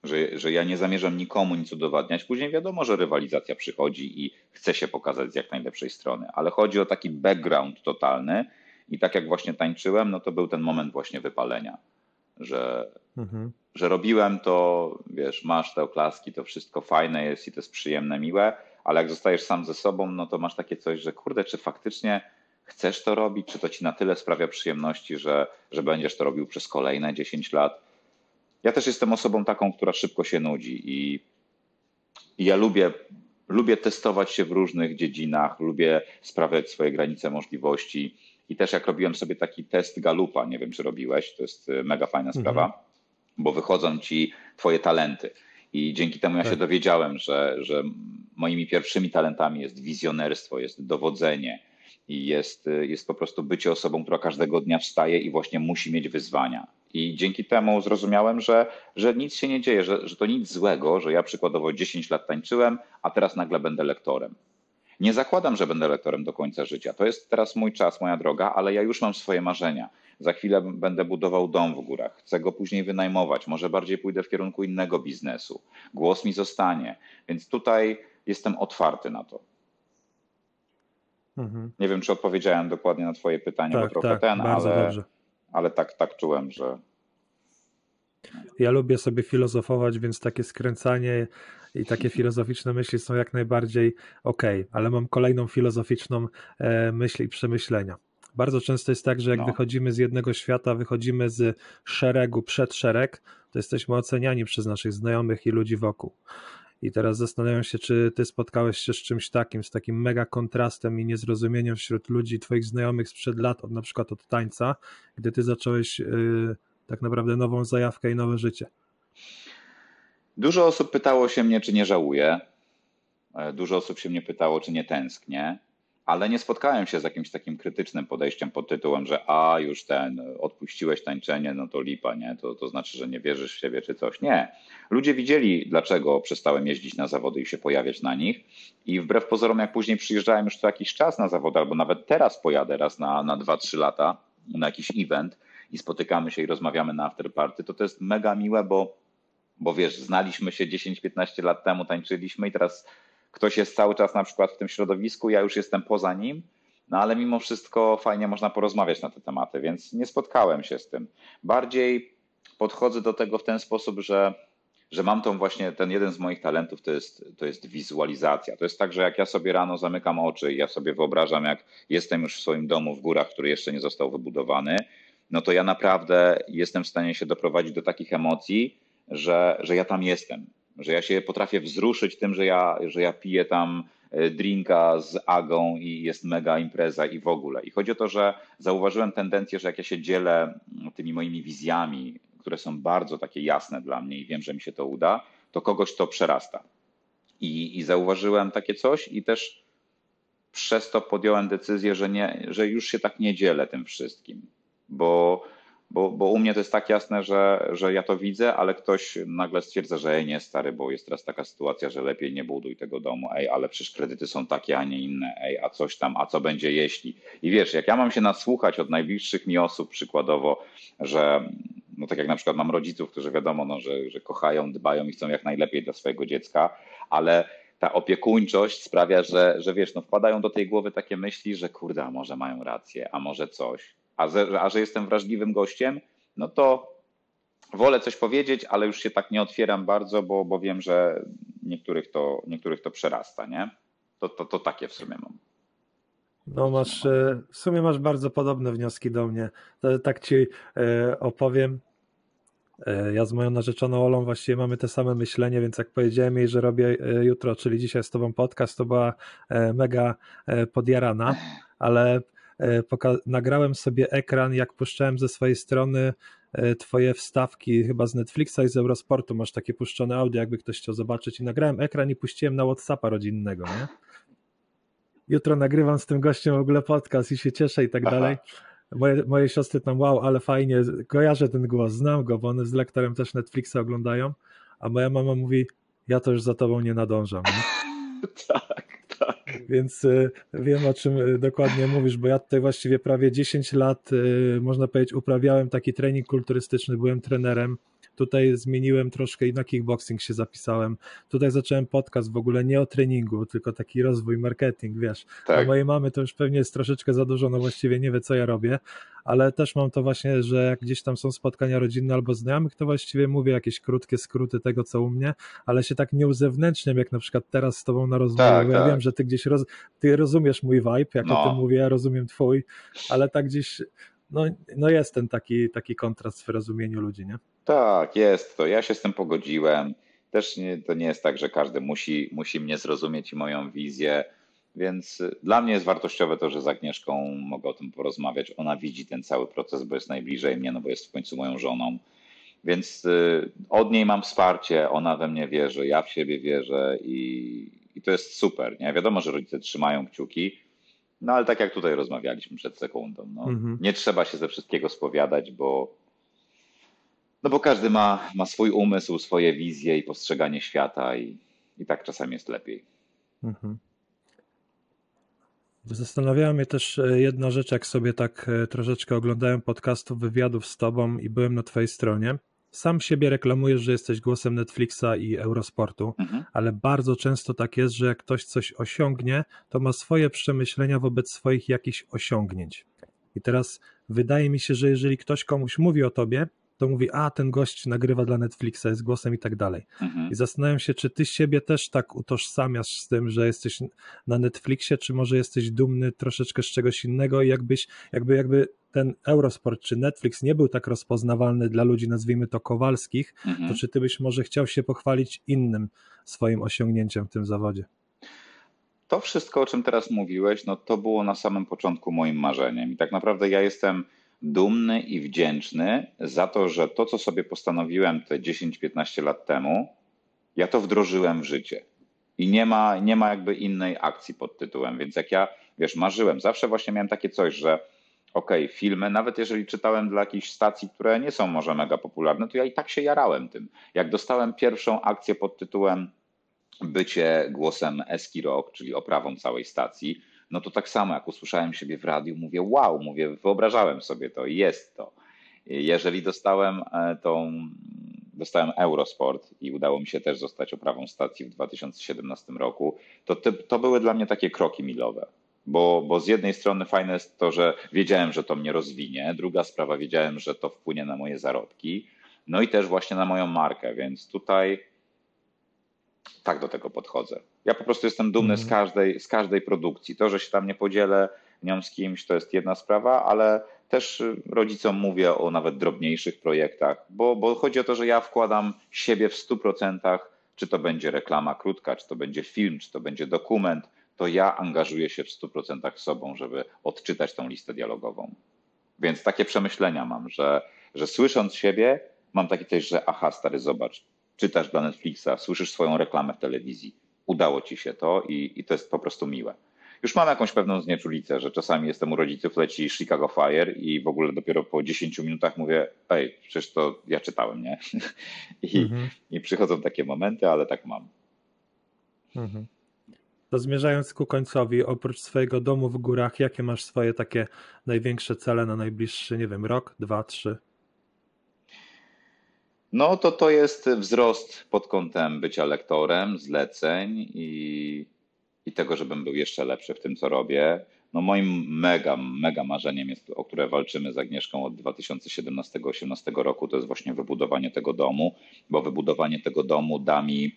Że, że ja nie zamierzam nikomu nic udowadniać. Później wiadomo, że rywalizacja przychodzi i chce się pokazać z jak najlepszej strony, ale chodzi o taki background totalny i tak jak właśnie tańczyłem, no to był ten moment właśnie wypalenia, że, mhm. że robiłem to, wiesz, masz te oklaski, to wszystko fajne jest i to jest przyjemne, miłe, ale jak zostajesz sam ze sobą, no to masz takie coś, że kurde, czy faktycznie chcesz to robić, czy to ci na tyle sprawia przyjemności, że, że będziesz to robił przez kolejne 10 lat. Ja też jestem osobą taką, która szybko się nudzi i, i ja lubię, lubię testować się w różnych dziedzinach, lubię sprawiać swoje granice możliwości. I też jak robiłem sobie taki test Galupa, nie wiem czy robiłeś, to jest e, mega fajna mhm. sprawa, bo wychodzą ci twoje talenty. I dzięki temu ja tak. się dowiedziałem, że, że moimi pierwszymi talentami jest wizjonerstwo, jest dowodzenie, i jest, jest po prostu bycie osobą, która każdego dnia wstaje i właśnie musi mieć wyzwania. I dzięki temu zrozumiałem, że, że nic się nie dzieje, że, że to nic złego, że ja przykładowo 10 lat tańczyłem, a teraz nagle będę lektorem. Nie zakładam, że będę lektorem do końca życia. To jest teraz mój czas, moja droga, ale ja już mam swoje marzenia. Za chwilę będę budował dom w górach, chcę go później wynajmować, może bardziej pójdę w kierunku innego biznesu. Głos mi zostanie, więc tutaj jestem otwarty na to. Mhm. Nie wiem, czy odpowiedziałem dokładnie na Twoje pytanie, tak, bo trochę tak, ten, ale, dobrze. ale tak, tak czułem, że. Ja lubię sobie filozofować, więc takie skręcanie i takie filozoficzne myśli są jak najbardziej ok, ale mam kolejną filozoficzną e, myśl i przemyślenia. Bardzo często jest tak, że jak no. wychodzimy z jednego świata, wychodzimy z szeregu przed szereg, to jesteśmy oceniani przez naszych znajomych i ludzi wokół. I teraz zastanawiam się, czy ty spotkałeś się z czymś takim, z takim mega kontrastem i niezrozumieniem wśród ludzi, twoich znajomych sprzed lat, od, na przykład od tańca, gdy ty zacząłeś yy, tak naprawdę nową zajawkę i nowe życie. Dużo osób pytało się mnie, czy nie żałuję. E, dużo osób się mnie pytało, czy nie tęsknię ale nie spotkałem się z jakimś takim krytycznym podejściem pod tytułem, że a już ten, odpuściłeś tańczenie, no to lipa, nie? To, to znaczy, że nie wierzysz w siebie czy coś. Nie. Ludzie widzieli, dlaczego przestałem jeździć na zawody i się pojawiać na nich i wbrew pozorom, jak później przyjeżdżałem już co jakiś czas na zawody, albo nawet teraz pojadę raz na, na 2-3 lata na jakiś event i spotykamy się i rozmawiamy na afterparty, to to jest mega miłe, bo, bo wiesz, znaliśmy się 10-15 lat temu, tańczyliśmy i teraz ktoś jest cały czas na przykład w tym środowisku, ja już jestem poza nim, no ale mimo wszystko fajnie można porozmawiać na te tematy, więc nie spotkałem się z tym. Bardziej podchodzę do tego w ten sposób, że, że mam tą właśnie, ten jeden z moich talentów to jest, to jest wizualizacja. To jest tak, że jak ja sobie rano zamykam oczy i ja sobie wyobrażam, jak jestem już w swoim domu w górach, który jeszcze nie został wybudowany, no to ja naprawdę jestem w stanie się doprowadzić do takich emocji, że, że ja tam jestem że ja się potrafię wzruszyć tym, że ja, że ja piję tam e, drinka z Agą i jest mega impreza i w ogóle. I chodzi o to, że zauważyłem tendencję, że jak ja się dzielę mm, tymi moimi wizjami, które są bardzo takie jasne dla mnie i wiem, że mi się to uda, to kogoś to przerasta. I, i zauważyłem takie coś i też przez to podjąłem decyzję, że, nie, że już się tak nie dzielę tym wszystkim, bo bo, bo u mnie to jest tak jasne, że, że ja to widzę, ale ktoś nagle stwierdza, że nie stary, bo jest teraz taka sytuacja, że lepiej nie buduj tego domu, ej, ale przecież kredyty są takie, a nie inne, ej, a coś tam, a co będzie jeśli. I wiesz, jak ja mam się nasłuchać od najbliższych mi osób przykładowo, że no tak jak na przykład mam rodziców, którzy wiadomo, no, że, że kochają, dbają i chcą jak najlepiej dla swojego dziecka, ale ta opiekuńczość sprawia, że, że wiesz, no wpadają do tej głowy takie myśli, że kurde, a może mają rację, a może coś a, a że jestem wrażliwym gościem, no to wolę coś powiedzieć, ale już się tak nie otwieram bardzo, bo, bo wiem, że niektórych to, niektórych to przerasta, nie? To, to, to takie w sumie mam. No masz, e, w sumie masz bardzo podobne wnioski do mnie. Tak ci e, opowiem. E, ja z moją narzeczoną Olą właściwie mamy te same myślenie, więc jak powiedziałem jej, że robię jutro, czyli dzisiaj z tobą podcast, to była mega podjarana, ale nagrałem sobie ekran, jak puszczałem ze swojej strony e, twoje wstawki, chyba z Netflixa i z Eurosportu masz takie puszczone audio, jakby ktoś chciał zobaczyć i nagrałem ekran i puściłem na Whatsappa rodzinnego, nie? Jutro nagrywam z tym gościem w ogóle podcast i się cieszę i tak Aha. dalej. Moje, moje siostry tam, wow, ale fajnie, kojarzę ten głos, znam go, bo one z lektorem też Netflixa oglądają, a moja mama mówi, ja to już za tobą nie nadążam. Nie? <laughs> tak. Więc y, wiem o czym y, dokładnie mówisz, bo ja tutaj właściwie prawie 10 lat, y, można powiedzieć, uprawiałem taki trening kulturystyczny, byłem trenerem Tutaj zmieniłem troszkę i na kickboxing się zapisałem. Tutaj zacząłem podcast w ogóle nie o treningu, tylko taki rozwój, marketing, wiesz. Tak. A mojej mamy to już pewnie jest troszeczkę za dużo, no właściwie nie wie, co ja robię, ale też mam to właśnie, że jak gdzieś tam są spotkania rodzinne albo znajomych, to właściwie mówię jakieś krótkie skróty tego, co u mnie, ale się tak nie uzewnętrzniam, jak na przykład teraz z tobą na rozmowie, tak, ja tak. wiem, że ty gdzieś roz, ty rozumiesz mój vibe, jak no. o tym mówię, ja rozumiem twój, ale tak gdzieś no, no jest ten taki, taki kontrast w rozumieniu ludzi, nie? Tak, jest to. Ja się z tym pogodziłem. Też nie, to nie jest tak, że każdy musi, musi mnie zrozumieć i moją wizję, więc dla mnie jest wartościowe to, że z Agnieszką mogę o tym porozmawiać. Ona widzi ten cały proces, bo jest najbliżej mnie, no bo jest w końcu moją żoną. Więc y, od niej mam wsparcie, ona we mnie wierzy, ja w siebie wierzę i, i to jest super. Nie? Wiadomo, że rodzice trzymają kciuki, no ale tak jak tutaj rozmawialiśmy przed sekundą, no, mhm. nie trzeba się ze wszystkiego spowiadać, bo, No bo każdy ma, ma swój umysł, swoje wizje i postrzeganie świata i, i tak czasami jest lepiej. Mhm. Zastanawiała mnie też e, jedna rzecz, jak sobie tak e, troszeczkę oglądałem podcastów, wywiadów z tobą i byłem na twojej stronie. Sam siebie reklamujesz, że jesteś głosem Netflixa i Eurosportu, mhm. ale bardzo często tak jest, że jak ktoś coś osiągnie, to ma swoje przemyślenia wobec swoich jakichś osiągnięć. I teraz wydaje mi się, że jeżeli ktoś komuś mówi o tobie, to mówi, a ten gość nagrywa dla Netflixa, jest głosem i tak dalej. Mhm. I zastanawiam się, czy ty siebie też tak utożsamiasz z tym, że jesteś na Netflixie, czy może jesteś dumny troszeczkę z czegoś innego i jakbyś, jakby, jakby ten Eurosport czy Netflix nie był tak rozpoznawalny dla ludzi, nazwijmy to kowalskich, mhm. to czy ty byś może chciał się pochwalić innym swoim osiągnięciem w tym zawodzie? To wszystko, o czym teraz mówiłeś, no to było na samym początku moim marzeniem. I tak naprawdę ja jestem dumny i wdzięczny za to, że to, co sobie postanowiłem te 10-15 lat temu, ja to wdrożyłem w życie. I nie ma, nie ma jakby innej akcji pod tytułem. Więc jak ja, wiesz, marzyłem, zawsze właśnie miałem takie coś, że okej, okay, filmy, nawet jeżeli czytałem dla jakichś stacji, które nie są może mega popularne, to ja i tak się jarałem tym. Jak dostałem pierwszą akcję pod tytułem bycie głosem Eski Rock, czyli oprawą całej stacji, no to tak samo jak usłyszałem siebie w radiu, mówię wow, mówię, wyobrażałem sobie to i jest to. Jeżeli dostałem e, tą, dostałem Eurosport i udało mi się też zostać oprawą stacji w 2017 roku, to to były dla mnie takie kroki milowe. Bo, bo z jednej strony fajne jest to, że wiedziałem, że to mnie rozwinie, druga sprawa, wiedziałem, że to wpłynie na moje zarobki, no i też właśnie na moją markę, więc tutaj tak do tego podchodzę. Ja po prostu jestem dumny z, mhm. każdej, z każdej produkcji. To, że się tam nie podzielę nią z kimś, to jest jedna sprawa, ale też rodzicom mówię o nawet drobniejszych projektach, bo, bo chodzi o to, że ja wkładam siebie w 100%, czy to będzie reklama krótka, czy to będzie film, czy to będzie dokument, to ja angażuję się w 100% sobą, żeby odczytać tą listę dialogową. Więc takie przemyślenia mam, że, że słysząc siebie, mam takie też, że aha, stary, zobacz, czytasz dla Netflixa, słyszysz swoją reklamę w telewizji, udało ci się to i, i to jest po prostu miłe. Już mam jakąś pewną znieczulicę, że czasami jestem u rodziców, leci Chicago Fire i w ogóle dopiero po 10 minutach mówię, ej, przecież to ja czytałem, nie? <laughs> I, mhm. i przychodzą takie momenty, ale tak mam. Mhm. To zmierzając ku końcowi, oprócz swojego domu w górach, jakie masz swoje takie największe cele na najbliższy, nie wiem, rok, dwa, trzy? No to to jest wzrost pod kątem bycia lektorem, zleceń i, i tego, żebym był jeszcze lepszy w tym, co robię. No moim mega, mega marzeniem jest, o które walczymy z Agnieszką od 2017-2018 roku, to jest właśnie wybudowanie tego domu, bo wybudowanie tego domu da mi,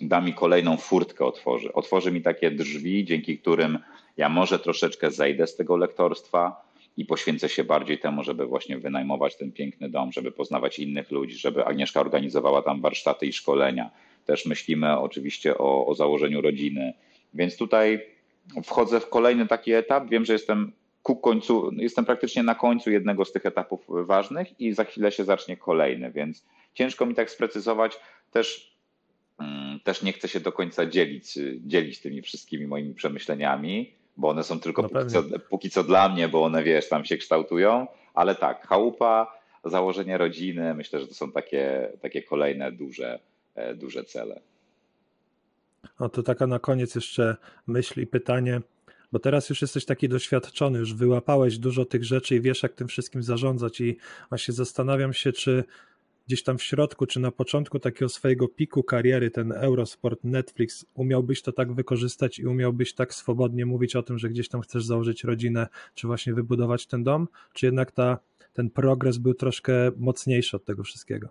da mi kolejną furtkę otworzy. Otworzy mi takie drzwi, dzięki którym ja może troszeczkę zejdę z tego lektorstwa, i poświęcę się bardziej temu, żeby właśnie wynajmować ten piękny dom, żeby poznawać innych ludzi, żeby Agnieszka organizowała tam warsztaty i szkolenia. Też myślimy oczywiście o, o założeniu rodziny. Więc tutaj wchodzę w kolejny taki etap. Wiem, że jestem ku końcu, jestem praktycznie na końcu jednego z tych etapów ważnych i za chwilę się zacznie kolejny, więc ciężko mi tak sprecyzować. Też, też nie chcę się do końca dzielić, dzielić tymi wszystkimi moimi przemyśleniami bo one są tylko no póki, co, póki co dla mnie, bo one wiesz, tam się kształtują, ale tak, chałupa, założenie rodziny, myślę, że to są takie, takie kolejne duże, e, duże cele. O to taka na koniec jeszcze myśl i pytanie, bo teraz już jesteś taki doświadczony, już wyłapałeś dużo tych rzeczy i wiesz, jak tym wszystkim zarządzać i właśnie zastanawiam się, czy gdzieś tam w środku, czy na początku takiego swojego piku kariery, ten Eurosport, Netflix, umiałbyś to tak wykorzystać i umiałbyś tak swobodnie mówić o tym, że gdzieś tam chcesz założyć rodzinę, czy właśnie wybudować ten dom, czy jednak ta, ten progres był troszkę mocniejszy od tego wszystkiego?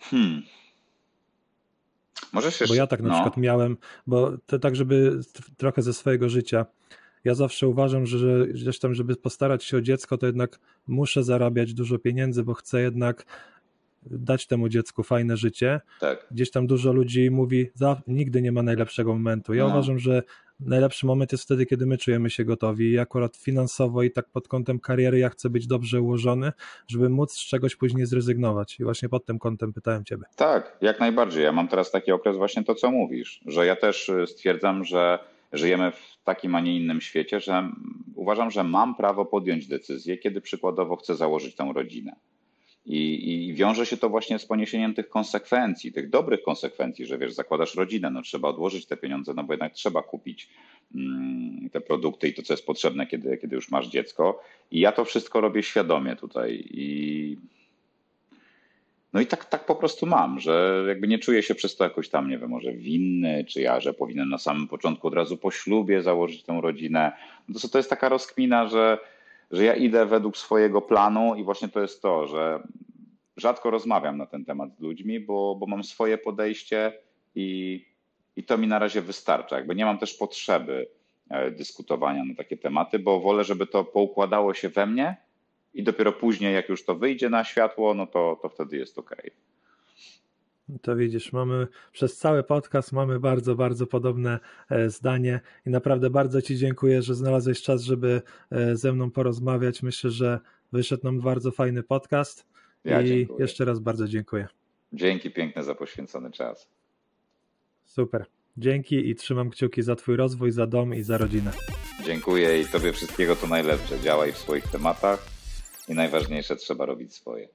Hmm. Możesz jeszcze... Bo ja tak na no. przykład miałem, bo to tak, żeby trochę ze swojego życia ja zawsze uważam, że tam, żeby postarać się o dziecko, to jednak muszę zarabiać dużo pieniędzy, bo chcę jednak dać temu dziecku fajne życie. Tak. Gdzieś tam dużo ludzi mówi, nigdy nie ma najlepszego momentu. Ja no. uważam, że najlepszy moment jest wtedy, kiedy my czujemy się gotowi i akurat finansowo i tak pod kątem kariery ja chcę być dobrze ułożony, żeby móc z czegoś później zrezygnować. I właśnie pod tym kątem pytałem Ciebie. Tak, jak najbardziej. Ja mam teraz taki okres właśnie to, co mówisz, że ja też y, stwierdzam, że żyjemy w takim, a nie innym świecie, że uważam, że mam prawo podjąć decyzję, kiedy przykładowo chcę założyć tą rodzinę. I, I wiąże się to właśnie z poniesieniem tych konsekwencji, tych dobrych konsekwencji, że wiesz, zakładasz rodzinę, no trzeba odłożyć te pieniądze, no bo jednak trzeba kupić mm, te produkty i to, co jest potrzebne, kiedy, kiedy już masz dziecko. I ja to wszystko robię świadomie tutaj. I no i tak, tak po prostu mam, że jakby nie czuję się przez to jakoś tam, nie wiem, może winny, czy ja, że powinien na samym początku od razu po ślubie założyć tę rodzinę. No to, to jest taka rozkmina, że, że ja idę według swojego planu i właśnie to jest to, że rzadko rozmawiam na ten temat z ludźmi, bo, bo mam swoje podejście i, i to mi na razie wystarcza. Jakby nie mam też potrzeby e, dyskutowania na takie tematy, bo wolę, żeby to poukładało się we mnie i dopiero później, jak już to wyjdzie na światło, no to, to wtedy jest ok. To widzisz, mamy przez cały podcast mamy bardzo, bardzo podobne e, zdanie i naprawdę bardzo Ci dziękuję, że znalazłeś czas, żeby e, ze mną porozmawiać. Myślę, że wyszedł nam bardzo fajny podcast Ja i dziękuję. jeszcze raz bardzo dziękuję. Dzięki piękne za poświęcony czas. Super. Dzięki i trzymam kciuki za Twój rozwój, za dom i za rodzinę. Dziękuję i Tobie wszystkiego co najlepsze. Działaj w swoich tematach i najważniejsze trzeba robić swoje.